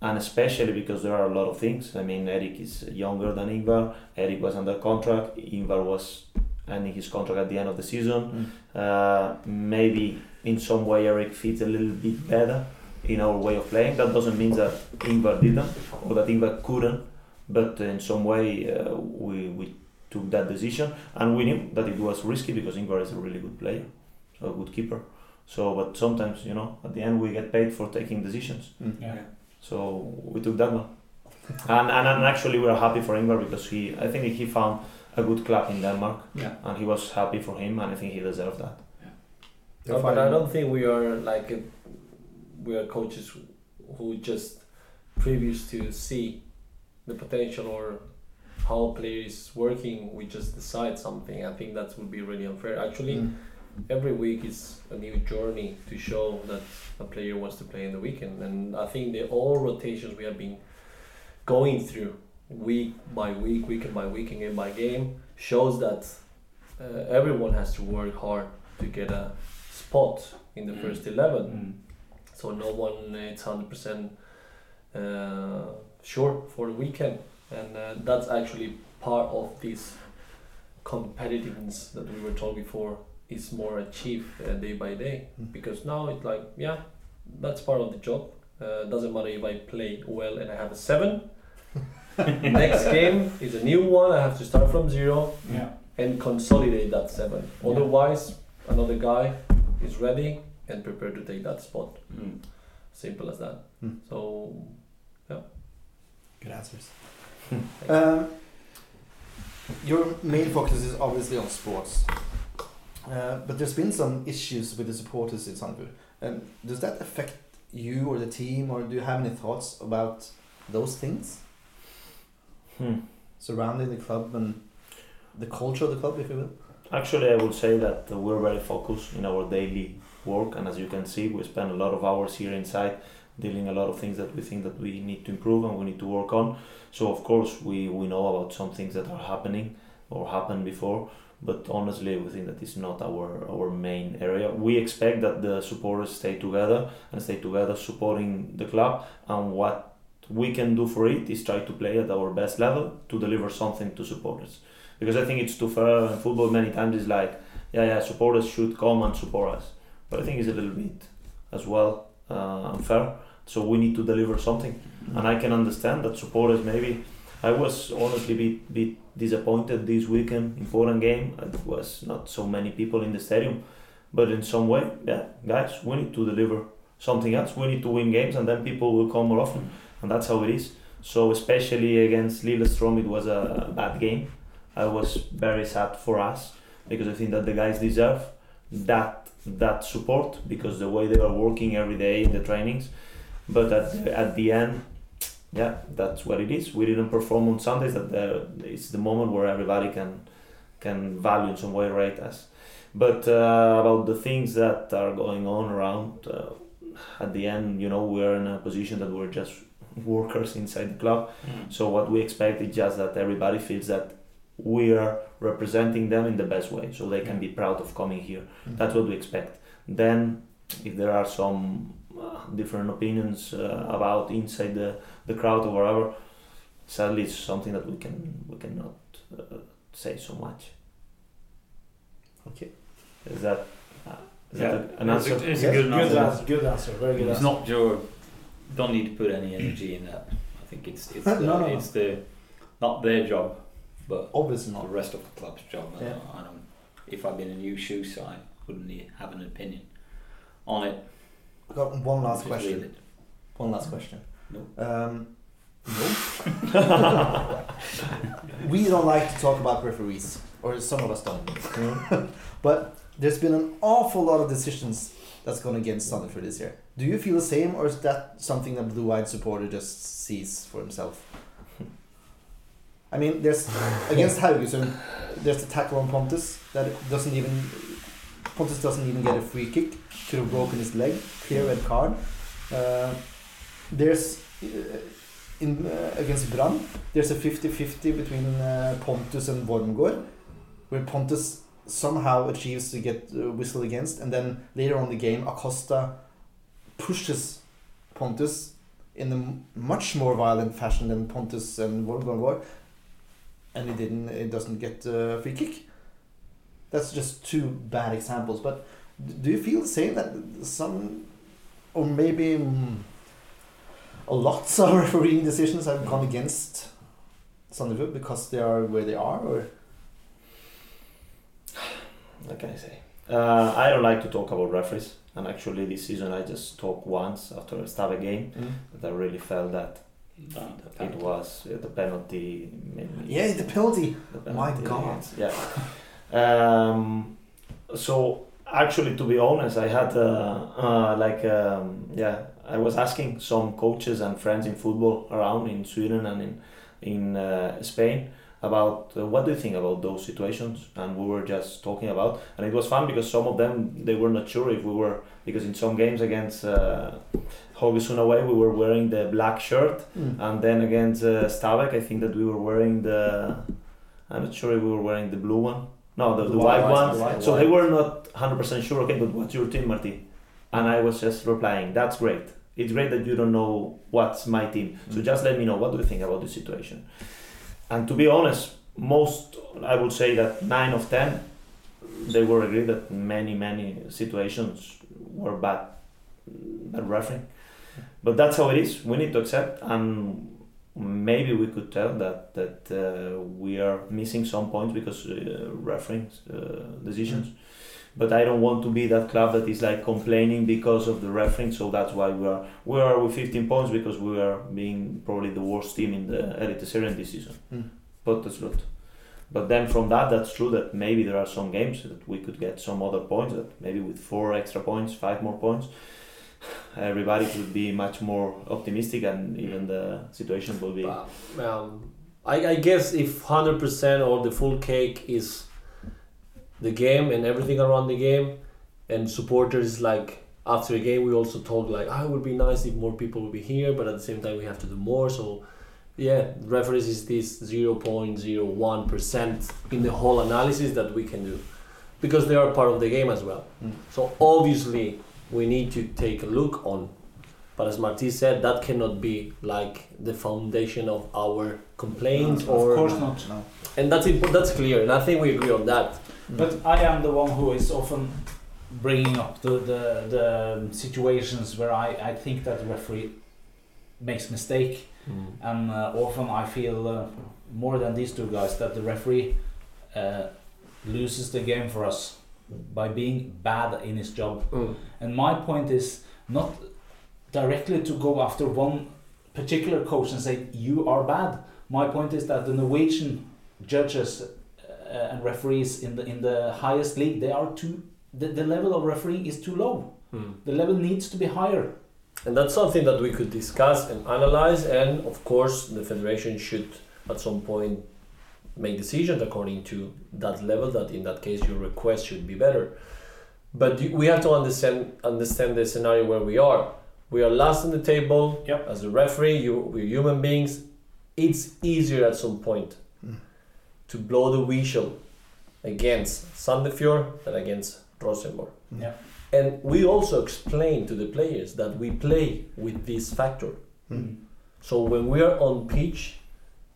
F: And especially because there are a lot of things. I mean, Eric is younger than Ingvar. Eric was under contract. Ingvar was ending his contract at the end of the season. Uh, maybe in some way Eric fits a little bit better in our way of playing. That doesn't mean that Ingvar didn't or that Ingvar couldn't, but in some way uh, we, we took that decision and we knew that it was risky because Ingvar is a really good player, so a good keeper. So, but sometimes you know, at the end we get paid for taking decisions.
C: Mm.
E: Yeah.
F: So we took that one, and, and and actually we are happy for Ingvar because he, I think he found a good club in Denmark,
D: Yeah.
F: and he was happy for him, and I think he deserved that.
C: They're
H: No, but I don't think we are like a, we are coaches who just previous to see the potential or how a player is working. We just decide something. I think that would be really unfair. Actually,
C: Mm.
H: every week is a new journey to show that a player wants to play in the weekend. And I think the all rotations we have been going through week by week, weekend by weekend, game by game shows that uh, everyone has to work hard to get a spot in the
D: Mm.
H: first 11. So no one is 100% uh, sure for the weekend. And uh, that's actually part of this competitiveness that we were told before is more achieved uh, day by day.
C: Mm.
H: Because now it's like, yeah, that's part of the job. Uh, doesn't matter if I play well and I have a 7. Next game is a new one. I have to start from zero
E: Yeah.
H: and consolidate that 7.
E: Yeah.
H: Otherwise, another guy is ready and prepared to take that spot.
D: Mm.
H: Simple as that.
C: Mm.
H: So
C: Good answers. um, your main focus is obviously on sports, uh, but there's been some issues with the supporters in Sandefjord. Um, does that affect you or the team, or do you have any thoughts about those things
F: Hmm.
C: surrounding the club and the culture of the club, if you will?
F: Actually, I would say that we're very focused in our daily work, and as you can see, we spend a lot of hours here inside dealing a lot of things that we think that we need to improve and we need to work on. So of course, we we know about some things that are happening or happened before, but honestly, we think that is not our our main area. We expect that the supporters stay together and stay together supporting the club, and what we can do for it is try to play at our best level to deliver something to supporters because I think it's too fair in football many times is like yeah yeah supporters should come and support us but I think it's a little bit as well uh, unfair so we need to deliver something. And I can understand that supporters maybe I was honestly bit, bit disappointed this weekend in important game. It was not so many people in the stadium. But in some way yeah guys we need to deliver something else. We need to win games and then people will come more often. And that's how it is. So especially against Lillestrøm it was a bad game. I was very sad for us because I think that the guys deserve that that support because the way they are working every day in the trainings. But at the, at the end, yeah, that's what it is. We didn't perform on Sundays. That the, it's the moment where everybody can can value in some way rate us. But uh, about the things that are going on around, uh, at the end, you know, we're in a position that we're just workers inside the club. So what we expect is just that everybody feels that we are representing them in the best way, so they can be proud of coming here. That's what we expect. Then, if there are some different opinions uh, about inside the, the crowd or whatever, sadly, it's something that we can we cannot uh, say so much.
C: Okay.
F: Is that uh, Is
D: Yeah.
F: that an
D: It's a-
F: answer?
D: it's a good
E: Good
D: answer.
E: answer. Good answer. Very good
D: It's
E: answer.
D: not your. Don't need to put any energy in that. I think it's it's
C: No,
D: the,
C: no, no.
D: it's the not their job, but
C: Obviously not the
D: rest of the club's job. I
C: Yeah.
D: don't- I don't. If I'd been in your shoes, I wouldn't have an opinion on it.
C: Got one last
D: Just
C: question. One last question.
D: No.
C: Um, no. we don't like to talk about referees, or some of us don't. but there's been an awful lot of decisions that's gone against Sandefjord this year. Do you feel the same, or is that something that blue-eyed supporter just sees for himself? I mean, there's against Haugesund, there's the tackle on Pontus that doesn't even Pontus doesn't even get a free kick. Could have broken his leg. Clear red card. Uh, there's uh, in uh, against Brann. There's a 50-50 between uh, Pontus and Wormgård, where Pontus somehow achieves to get uh, whistle against, and then later on the game, Acosta pushes Pontus in a much more violent fashion than Pontus and Wormgård were, and it didn't. It doesn't get a free kick. That's just two bad examples. But do you feel the same that some, or maybe mm, a lot of refereeing decisions have gone against Sandefjord because they are where they are, or
F: What can I say? Uh, I don't like to talk about referees, and actually this season I just talked once after a Stabæk game that I really felt that
D: No, the
F: it was uh, the penalty. made
C: yeah, the penalty.
F: the
C: My God.
F: against- Yeah. Um, so actually, to be honest, I had uh, uh, like um, yeah, I was asking some coaches and friends in football around in Sweden and in in uh, Spain about uh, what do you think about those situations, and we were just talking about, and it was fun because some of them they were not sure if we were because in some games against. Uh, Haugesund away, we were wearing the black shirt, and then against uh, Stabæk, I think that we were wearing the. I'm not sure if we were wearing the blue one. No, the, the,
C: The
F: white,
C: white,
F: one.
C: the white
F: so
C: one.
F: they were not 100% sure. Okay, but what's your team, Martin? And I was just replying, "That's great. It's great that you don't know what's my team. So
C: Mm.
F: just let me know what do you think about the situation." And to be honest, most I would say that nine of ten, they were agreed that many many situations were bad, bad refereeing. But that's how it is. We need to accept, and maybe we could tell that that uh, we are missing some points because uh, refereeing uh, decisions. But I don't want to be that club that is like complaining because of the refereeing. So that's why we are we are with 15 points because we are being probably the worst team in the Elite Eliteserien this season.
C: Mm.
F: But that's not. But then from that, that's true that maybe there are some games that we could get some other points. That maybe with four extra points, five more points, everybody could be much more optimistic, and even the situation will be.
H: Um, I, I guess if 100% or the full cake is the game and everything around the game, and supporters like after a game we also talk like ah, it would be nice if more people would be here, but at the same time we have to do more. So yeah, referees is this 0.01% in the whole analysis that we can do because they are part of the game as well.
C: Mm.
H: So obviously we need to take a look on but as Marti said, that cannot be like the foundation of our complaints
E: Of
H: or
E: course not.
C: No.
H: and that's impo- that's clear and I think we agree on that.
E: But I am the one who is often bringing up the, the, the situations where I, I think that referee makes mistake and uh, often I feel uh, more than these two guys that the referee uh, loses the game for us by being bad in his job.
H: Mm.
E: And my point is not directly to go after one particular coach and say you are bad. My point is that the Norwegian judges uh, and referees in the in the highest league they are too the, the level of refereeing is too low.
H: Mm.
E: The level needs to be higher.
H: And that's something that we could discuss and analyze and of course the federation should at some point make decisions according to that level that in that case your request should be better. But we have to understand understand the scenario where we are. We are last on the table
E: Yep.
H: as a referee, you we're human beings. It's easier at some point
C: Mm.
H: to blow the whistle against Sandefjord than against Rosenborg.
E: Yeah.
H: And we also explain to the players that we play with this factor.
C: Mm.
H: So when we are on pitch,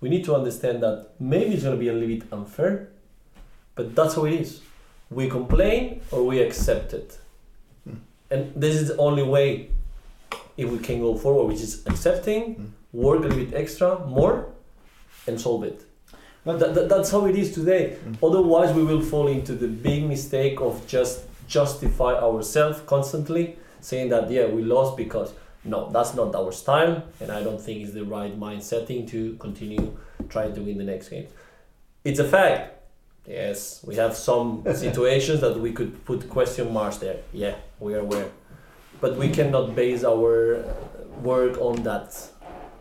H: we need to understand that maybe it's going to be a little bit unfair, but that's how it is. We complain or we accept it. and this is the only way if we can go forward, which is accepting,
C: Mm.
H: work a little bit extra, more, and solve it.
E: But-
H: that, that, that's how it is today.
C: Mm.
H: Otherwise, we will fall into the big mistake of just justify ourselves constantly, saying that yeah we lost because no, that's not our style, and I don't think it's the right mind setting to continue trying to win the next game. It's a fact. Yes, we have some situations that we could put question marks there. Yeah, we are aware, but we cannot base our uh, work on that.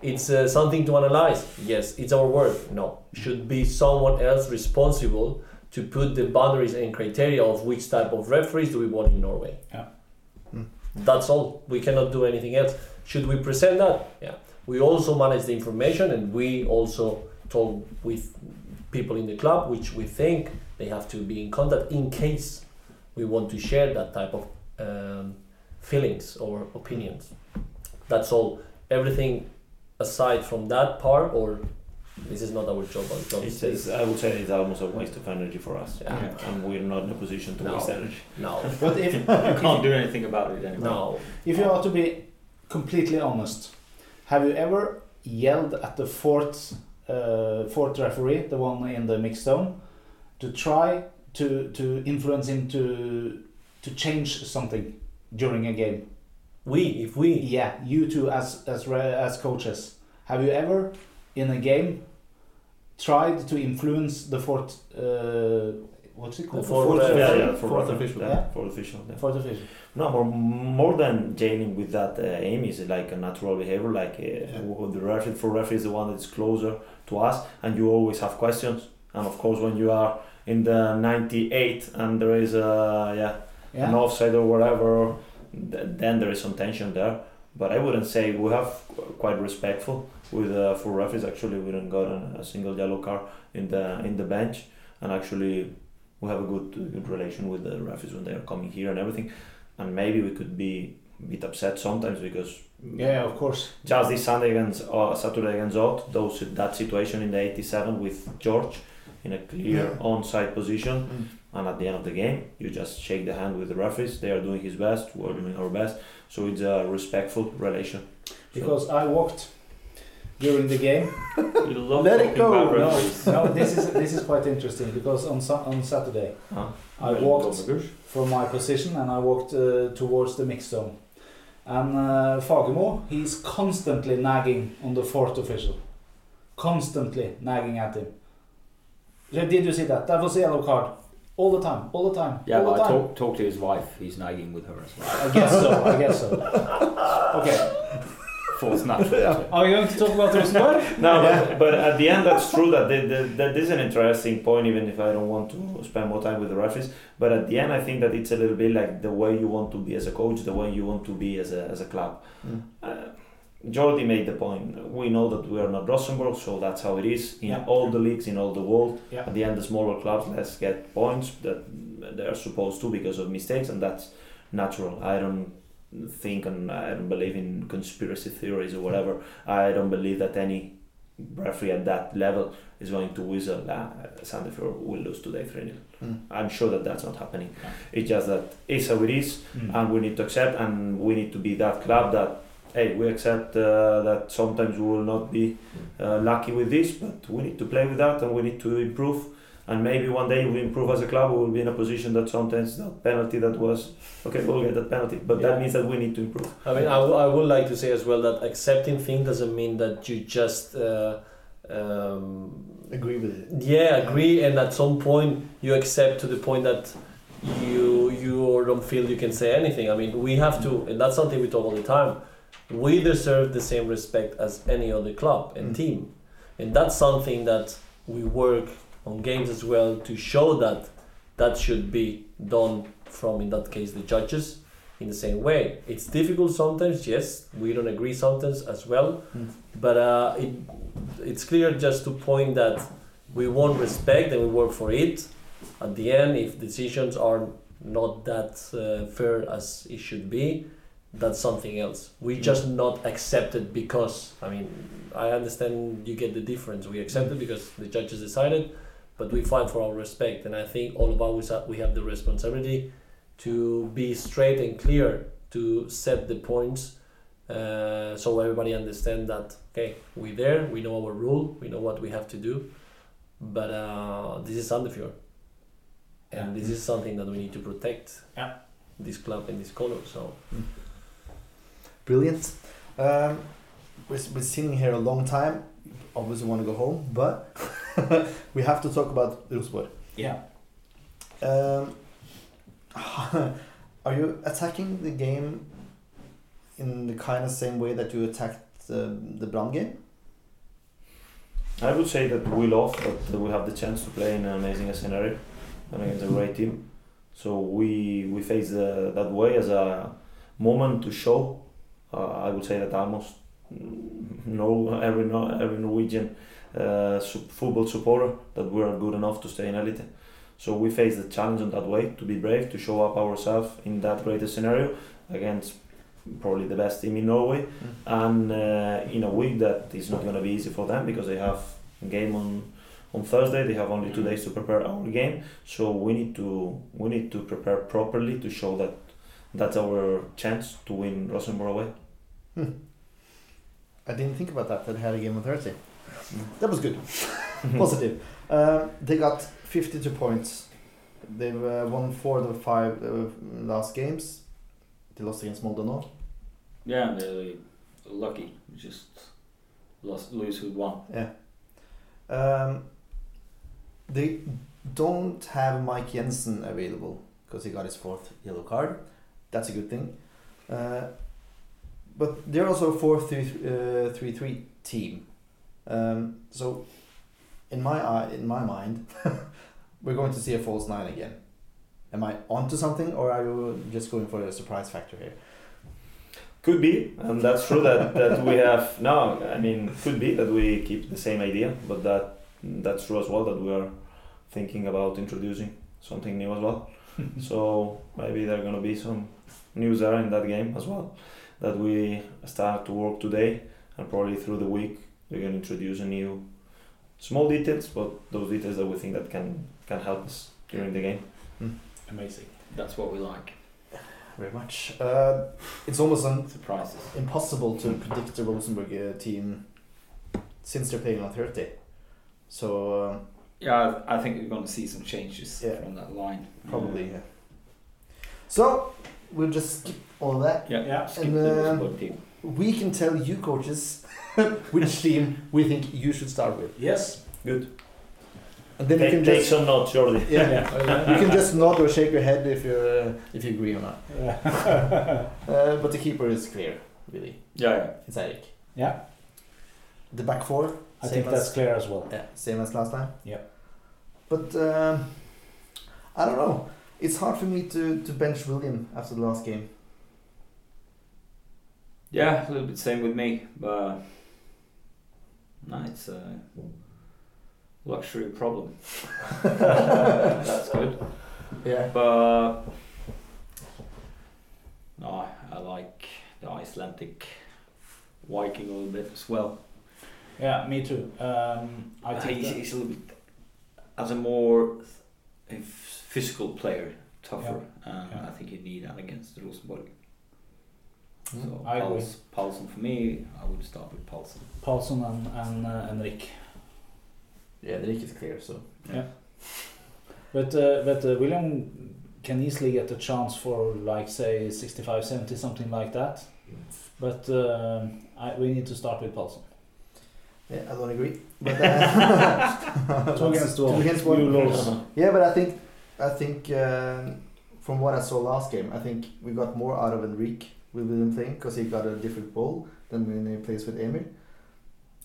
H: It's uh, something to analyze. Yes, it's our work. No, should be someone else responsible to put the boundaries and criteria of which type of referees do we want in Norway.
E: Yeah.
H: That's all. We cannot do anything else. Should we present that? Yeah. We also manage the information and we also talk with people in the club which we think they have to be in contact in case we want to share that type of um, feelings or opinions. That's all. Everything aside from that part or this is not our job. Our job
F: It's,
H: is
F: I would say it's almost a waste of energy for us.
H: Yeah.
F: And we're not in a position to
H: No.
F: waste energy.
H: no,
E: But if
D: You can't do anything about it anymore.
H: no.
E: if you are to be completely honest, have you ever yelled at the fourth uh, fourth referee, the one in the mixed zone, to try to to influence him to to change something during a game?
H: We, if we,
E: Yeah, you two as as as coaches, have you ever in a game tried to influence the fourth? Uh, what's it called?
H: The fourth
E: referee?
F: Yeah, yeah, for
C: Fourth
F: referee,
C: official.
F: Yeah,
E: Yeah.
F: for official. Yeah.
E: Fourth official.
F: No, more, more than jailing with that uh, aim is like a natural behavior. Like uh, who- the referee, for referee is the one that's closer to us, and you always have questions. And of course, when you are in the 98 and there is a yeah, an offside or whatever, th- then there is some tension there. But I wouldn't say we have quite respectful with uh, for referees. Actually, we didn't got a, a single yellow card in the in the bench, and actually we have a good good relation with the referees when they are coming here and everything. And maybe we could be a bit upset sometimes because
E: Yeah, of course.
F: just this Sunday against uh, Saturday against Odd, those that situation in the 87 with George in a clear
C: Yeah.
F: onside position,
C: Mm.
F: and at the end of the game, you just shake the hand with the referees. They are doing his best, we're doing our best. So it's a respectful relation.
E: Because I walked during the game.
D: You love
C: Let it go.
E: No, no, this is this is quite interesting because on on Saturday
F: Huh?
E: I walked from my position and I walked uh, towards the mixed zone. And uh, Fagermo, he's constantly nagging on the fourth official. Constantly nagging at him. Did you see that? That was a yellow card. All the time, all the time.
D: Yeah,
E: all
D: but
E: the
D: I talk, talk to his wife. He's nagging with her as well.
E: I guess so, I guess so. Okay,
D: Falls natural.
E: are we going to talk about Rosenborg?
F: No, but, but at the end, that's true. That the, the, that is an interesting point, even if I don't want to spend more time with the referees. But at the end, I think that it's a little bit like the way you want to be as a coach, the way you want to be as a, as a club.
C: Mm.
F: Uh, Jordi made the point. We know that we are not Rosenborg, so that's how it is in
E: Yeah.
F: all the leagues in all the world.
E: Yeah.
F: At the end, the smaller clubs let's get points that they are supposed to because of mistakes, and that's natural. I don't think and I don't believe in conspiracy theories or whatever. I don't believe that any referee at that level is going to whistle uh, Sandefjord will lose today 3 0.
C: Mm.
F: I'm sure that that's not happening.
D: Yeah.
F: It's just that it's how it is,
E: Mm.
F: and we need to accept, and we need to be that club that hey, we accept uh, that sometimes we will not be uh, lucky with this, but we need to play with that, and we need to improve. And maybe one day we improve as a club, we will be in a position that sometimes that penalty that was okay, we'll get that penalty, but
H: Yeah.
F: that means that we need to improve.
H: I mean, I, w- I would like to say as well that accepting things doesn't mean that you just uh, um,
C: Agree with it.
H: yeah agree and at some point you accept to the point that you you don't feel you can say anything. I mean, we have to, and that's something we talk all the time. We deserve the same respect as any other club and
C: Mm.
H: team, and that's something that we work on games as well to show that that should be done from in that case the judges in the same way. It's difficult sometimes, yes. We don't agree sometimes as well,
C: Mm.
H: but uh, it, it's clear just to point that we want respect and we work for it. At the end, if decisions are not that uh, fair as it should be, that's something else. We just not accept it because I mean I understand you get the difference. We accept it because the judges decided, but we fight for our respect, and I think all of us have- we have the responsibility to be straight and clear to set the points uh, so everybody understand that okay we're there we know our rule we know what we have to do but uh, this is Sandefjord and
E: Yeah.
H: this is something that we need to protect
E: Yeah.
H: this club and this color so
C: Brilliant. Um, we've been sitting here a long time. Obviously, want to go home, but we have to talk about Rosenborg.
E: Yeah.
C: Um, are you attacking the game in the kind of same way that you attacked the, the Brann game?
F: I would say that we love that we have the chance to play in an amazing scenario and against a great team. So we we face the, that way as a moment to show. Uh, I would say that almost no every no, every Norwegian uh, football supporter that we are good enough to stay in elite. So we face the challenge in that way to be brave, to show up ourselves in that greatest scenario against probably the best team in Norway and uh, in a week that is not going to be easy for them because they have a game on on Thursday. They have only two days to prepare our game, so we need to we need to prepare properly to show that that's our chance to win Rosenborg away.
C: I didn't think about that. That they had a game on Thursday. That was good. Positive. Um, they got 52 points. They've uh, won four of the five uh, last games. They lost against Molde now.
D: Yeah, they're lucky. Just lost, lose who won.
C: Yeah. Um, they don't have Mike Jensen available because he got his fourth yellow card. That's a good thing. Uh, but they're also a 4 3 uh, 3 3 team. Um, so, in my eye, in my mind, we're going to see a false nine again. Am I onto something, or are you just going for a surprise factor here?
F: Could be, and that's true that, that we have no. I mean, could be that we keep the same idea, but that that's true as well that we are thinking about introducing something new as well. so maybe there are gonna be some news there in that game as well that we start to work today, and probably through the week we're gonna introduce a new small details, but those details that we think that can can help us during the game.
E: Amazing.
D: That's what we like.
C: Very much. Uh, it's almost un-
D: Surprises.
C: impossible to predict the Rosenborg uh, team since they're playing on Thursday. So um,
D: Yeah, I I think we're going to see some changes
C: Yeah.
D: from that line.
C: probably. Yeah. So we'll just skip all that.
D: Yeah.
E: Yeah.
D: Skip
C: And,
D: the Rosenborg team.
C: We can tell you coaches which team we think you should start with,
E: Yes.
F: Good.
C: and then you
F: Take,
C: can
F: take
C: just
F: some notes, Jordi.
C: yeah. you can just nod or shake your head if you uh, if you agree or not. Uh, but the keeper is clear, really.
D: Yeah, yeah.
C: It's Eric.
E: Yeah.
C: The back four.
E: I
C: same
E: think
C: as-
E: that's clear as well.
C: Yeah, same as last time.
E: Yep.
C: But um, I don't know. It's hard for me to, to bench William after the last game.
D: Yeah, a little bit same with me, but no, it's a luxury problem. That's good.
C: Yeah.
D: But no, I like the Icelandic Viking a little bit as well.
E: Yeah, me too. Um, I
D: Uh,
E: think
D: he's, he's a little bit as a more physical player, tougher. Uh,
E: Yeah.
D: I think you need that against the Rosenborg.
C: Mm.
D: So
E: I agree.
D: Pauls, Pálsson for me, I would start with Pálsson.
E: Pálsson and and uh, Enrik.
C: Yeah, the league is clear, so. yeah.
E: But uh, but uh, William can easily get a chance for like say 65, 70, something like that. But um I, we need to start with Pálsson.
C: Yeah, I don't agree. But uh,
E: Two against one.
C: Two against one.
E: You lose.
C: Yeah, but I think I think um, from what I saw last game, I think we got more out of Enrique with William playing because he got a different ball than when he plays with Emil.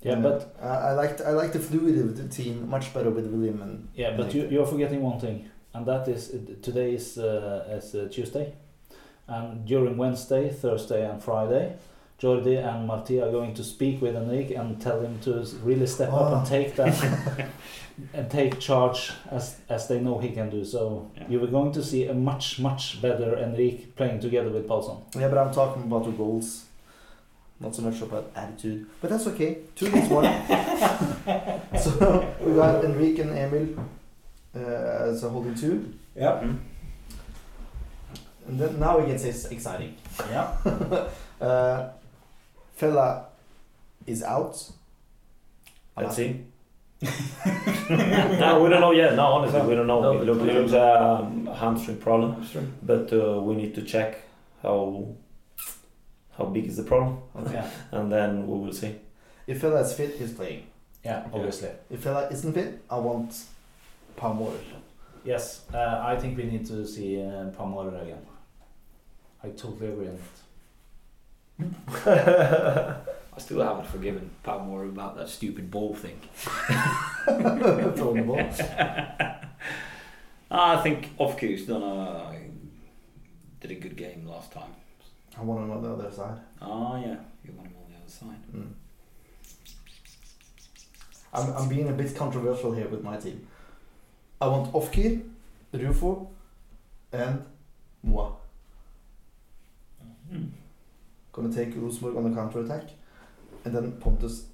E: Yeah,
C: Uh,
E: but
C: I, I liked I liked the fluidity of the team much better with William and
E: yeah, but you, you're forgetting one thing, and that is uh, today is uh, is uh, Tuesday, and during Wednesday, Thursday, and Friday. Jordi and Marti are going to speak with Enrique and tell him to really step up
C: Oh.
E: and take that and take charge as as they know he can do. So
D: Yeah.
E: you were going to see a much much better Enrique playing together with Pálsson.
C: Yeah, but I'm talking about the goals, not so much about attitude. But that's okay. Two against one. so we got Enrique and Emil uh, as a holding two.
E: Yeah.
D: Hmm?
C: And then now it gets ex- exciting.
E: Yeah.
C: Uh, Fella is out.
F: Let's see. No, we don't know yet. No, honestly, we don't know.
H: No,
F: it looks
H: we
F: it
H: don't
F: looks um, a hamstring problem, but uh, we need to check how how big is the problem,
E: Yeah.
F: and then we will see.
C: If Fella is fit, he's playing.
E: Yeah. Obviously.
C: If Fella isn't fit, I want Palmore.
E: Yes. Uh, I think we need to see uh, Palmore again. I totally agree on it.
D: I still haven't forgiven Palmore about that stupid ball thing.
C: Throwing the ball.
D: I think Ofkir's done a did a good game last time.
C: I want him on the other side.
D: Oh yeah, you want him on the other side.
C: Mm. I'm, I'm being a bit controversial here with my team. I want Ofkir, Rufo, and Moa.
D: Mm.
C: Gonna take Rosenborg on the counter attack, and then Pontus.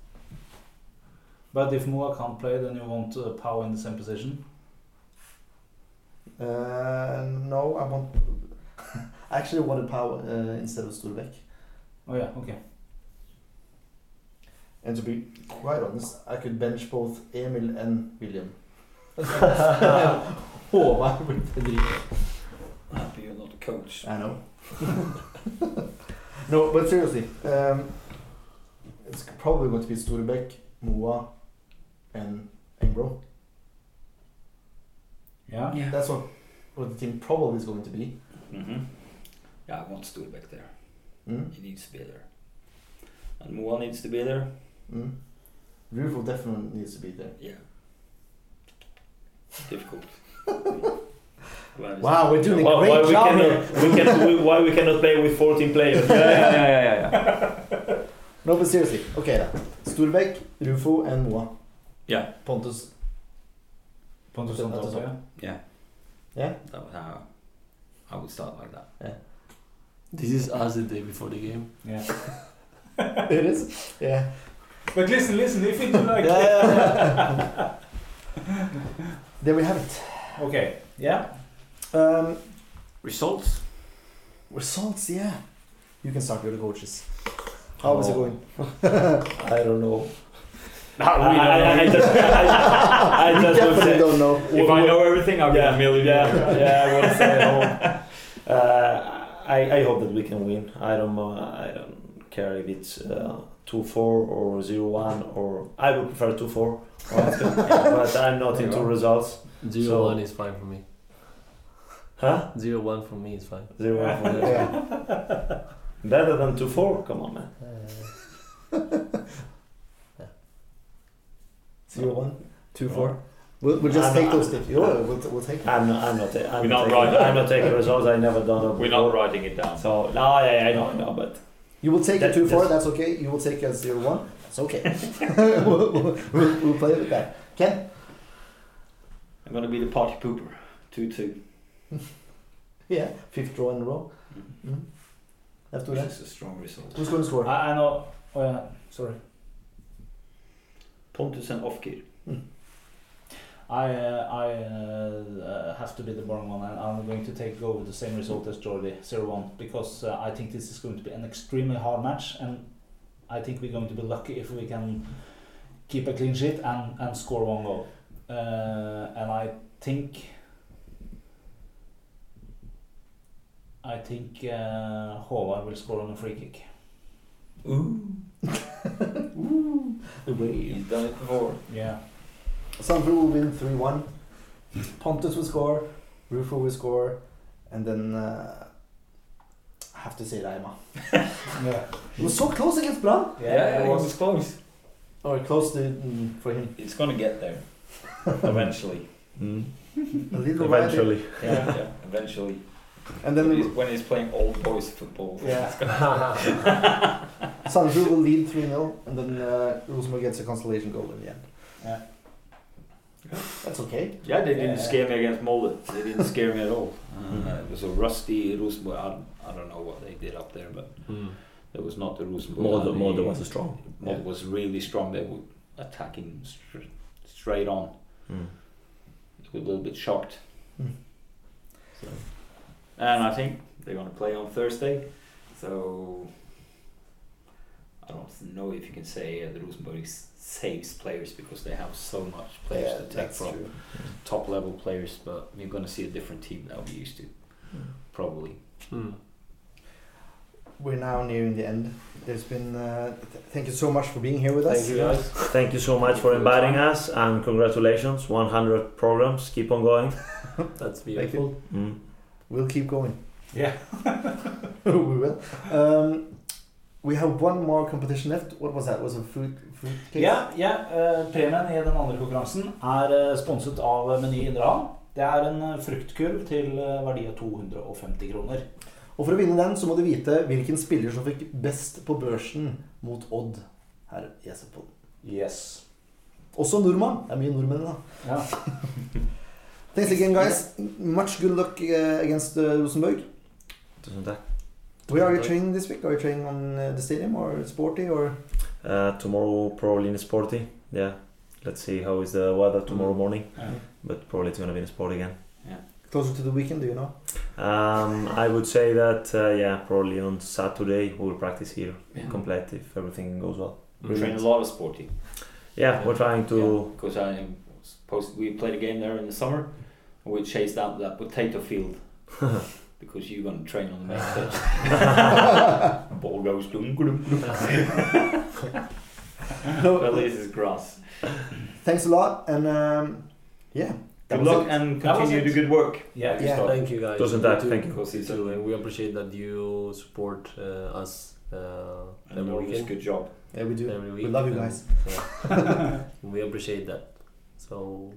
E: But if Moa can't play, then you want uh, Pau in the same position.
C: Uh, no, I want. I actually wanted Pau uh, instead of Storbæk.
E: Oh yeah. Okay.
C: And to be quite honest, I could bench both Emil and William. Håvard with Federico.
D: Happy you're not a coach.
C: I know. no, but seriously, um, it's probably going to be Storbæk, Moa, and Engro.
E: Yeah.
D: Yeah.
C: That's what, what the team probably is going to be.
D: Mm-hmm. Yeah, I want Storbæk there.
C: Mm?
D: He needs to be there. And Moa needs to be there.
C: Mm? Rufo definitely needs to be there.
D: Yeah. Difficult.
C: Wow, we're doing a
F: Why,
C: great
F: why we
C: job
F: cannot
C: here.
F: we can we, why we cannot play with 14 players?
B: yeah, yeah, yeah, yeah, yeah.
C: No, but seriously, okay then. Storbæk, Rufo, and Moa.
D: Yeah.
C: Pontus.
E: Pontus
C: At
E: on
C: the
E: top.
C: top.
E: Yeah.
D: Yeah.
C: Yeah?
D: That was how I would start like that. Yeah.
H: This is us the day before the game.
E: Yeah.
C: it is? Yeah.
E: But listen, listen. If you like. yeah, yeah, yeah.
C: There we have it.
E: Okay. Yeah.
C: Um,
D: Results?
C: results, yeah. You can start with the coaches. How is it
F: Oh.
C: going?
F: I don't know.
B: No,
F: I,
B: we don't
F: I, I, I just I, I just would
C: definitely
F: say,
C: don't know.
B: if I know everything, I'll
F: yeah,
B: get a million.
F: yeah, yeah, I would say no. Uh, I, I hope that we can win. I don't know. I don't care if it's uh, two four or zero one or I would prefer two four. but I'm not into
C: go.
F: results.
H: Zero
F: So-
H: one is fine for me.
F: Huh?
H: Zero one for me is fine.
F: Zero one for me.
C: Yeah.
F: Better than two four. Come on, man.
C: Zero one, two four. We'll, we'll just
F: I'm-
C: take
F: I'm-
C: those. Yeah, we'll, we'll take them.
F: I'm not. I'm not. I'm
B: We're
F: not,
B: not
F: taking,
B: right.
F: I'm not taking results. I never done it.
B: We're not writing it down.
F: So no, yeah, I know, I know, but
C: You will take a two four.
F: that's-
C: That's okay. You will take a zero one. That's okay. we'll, we'll, we'll, we'll play with that. Ken.
D: I'm gonna be the party pooper. Two two.
C: Yeah. Fifth draw in a row. Mm. Let's do
D: Which
C: that.
D: is a strong result.
C: Who's going to score?
E: I, I know. Oh yeah. Sorry.
D: Pontus and Ofkir.
E: I uh, I uh, uh, have to be the boring one, and I'm going to take go with the same result as Jordi, 0-1, because uh, I think this is going to be an extremely hard match, and I think we're going to be lucky if we can keep a clean sheet and, and score one goal. Uh, and I think I think uh, Håvard will score on a free kick.
D: Ooh. Ooh.
C: The way.
D: He's done it before.
E: Yeah.
C: Sandro will win 3 1. Pontus will score. Rufo will score. And then. Uh, I have to say Raima.
E: Yeah.
C: It was so close against Blanc.
E: Yeah, it was.
D: close.
C: Or close to, mm, for him.
D: It's gonna get there. Eventually.
C: A little right
F: eventually.
D: Yeah, yeah. Eventually.
C: And
D: When he's,
C: then
D: when he's playing old boys football.
C: Yeah. Sandro will lead 3 0. And then uh, Rosenborg gets a consolation goal in the end.
E: Yeah.
C: That's okay.
D: Yeah, they didn't
E: Yeah.
D: scare me against Molde. They didn't scare me at all.
F: Mhm.
D: Uh, it was a rusty Rosenborg. I, I don't know what they did up there, but it was not the Rosenborg.
F: Molde,
D: army.
F: Molde was strong.
D: Molde was really strong. They were attacking str- straight on.
F: Mm.
D: We were a little bit shocked.
C: Hmm.
D: And I think they're going to play on Thursday. So I don't know if you can say uh, the Rosenborg saves players because they have so much players
C: Yeah,
D: to take from
C: true.
D: top level players. But we're going to see a different team that we're used to, probably.
H: Hmm.
C: We're now nearing the end. There's been. Uh, th- thank you so much for being here with us.
H: Thank you guys.
F: Thank you so much
D: you
F: for
D: for
F: inviting
D: time.
F: us and congratulations 100 programs keep on going
H: That's
C: Thank you.
H: beautiful.
C: We'll keep going.
E: Yeah.
C: we will. Um, we have one more competition left. What was that? Was it fruit fruit cake?
E: Yeah, yeah. Uh, premien i den andre konkurransen er eh, sponset av Meny Indre Havn. Det er en eh, fruktkurv til eh, verdi av 250 kroner.
C: Og for å vinne den så må du vite hvilken spiller som fikk best på børsen mot Odd her i.
E: Yes.
C: Også nordmann. Det er mye nordmenn, da.
E: Ja.
C: Thanks again, guys. Much good luck uh, against uh, Rosenborg.
F: Tusen takk.
C: Where are you training this week? Are you training on uh, the stadium or sporty or?
F: Uh, tomorrow probably in sporty yeah let's see how is the weather tomorrow
D: Mm.
F: morning
E: Ja.
F: but probably it's gonna be in sport again
C: Closer to the weekend, do you know?
F: um, I would say that uh, yeah probably on Saturday we'll practice here
D: Yeah.
F: complete if everything goes well
D: We train a lot of sporty.
F: yeah we're trying to
D: because I am supposed we played a game there in the summer. and We chased out that potato field because you're going to train on the main pitch. Ball goes dum dum dum. well, this is grass.
C: Thanks a lot, and um, yeah.
D: Good luck
C: it.
D: and continue the
E: it.
D: good work.
E: Yeah.
C: Yeah.
H: Thank you guys.
F: Tusen
H: You
F: tack,
H: too.
F: thank you.
D: Because
H: too, and we appreciate that you support uh, us uh,
D: and
H: every
D: always
H: weekend.
D: good job.
C: Yeah, we do.
H: Every week.
C: We love you
H: and,
C: guys.
H: yeah, we appreciate that. So,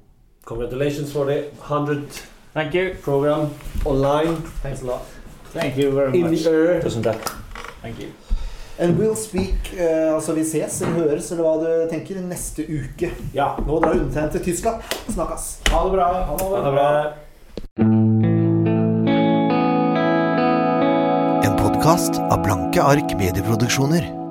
H: congratulations for the 100th
B: Thank you.
H: program online
C: Thanks a lot.
E: Thank you very
H: in
E: much.
H: the air.
F: Tusen takk.
D: Thank you.
C: And we'll speak uh, Altså, vi ses eller høres, eller hva du tenker, neste uke.
E: Ja.
C: Nå drar undertegnet til Tyskland. Snakkes.
E: Ha det bra. Ha det
D: Ha det bra.
A: En podkast av Blanke ark medieproduksjoner.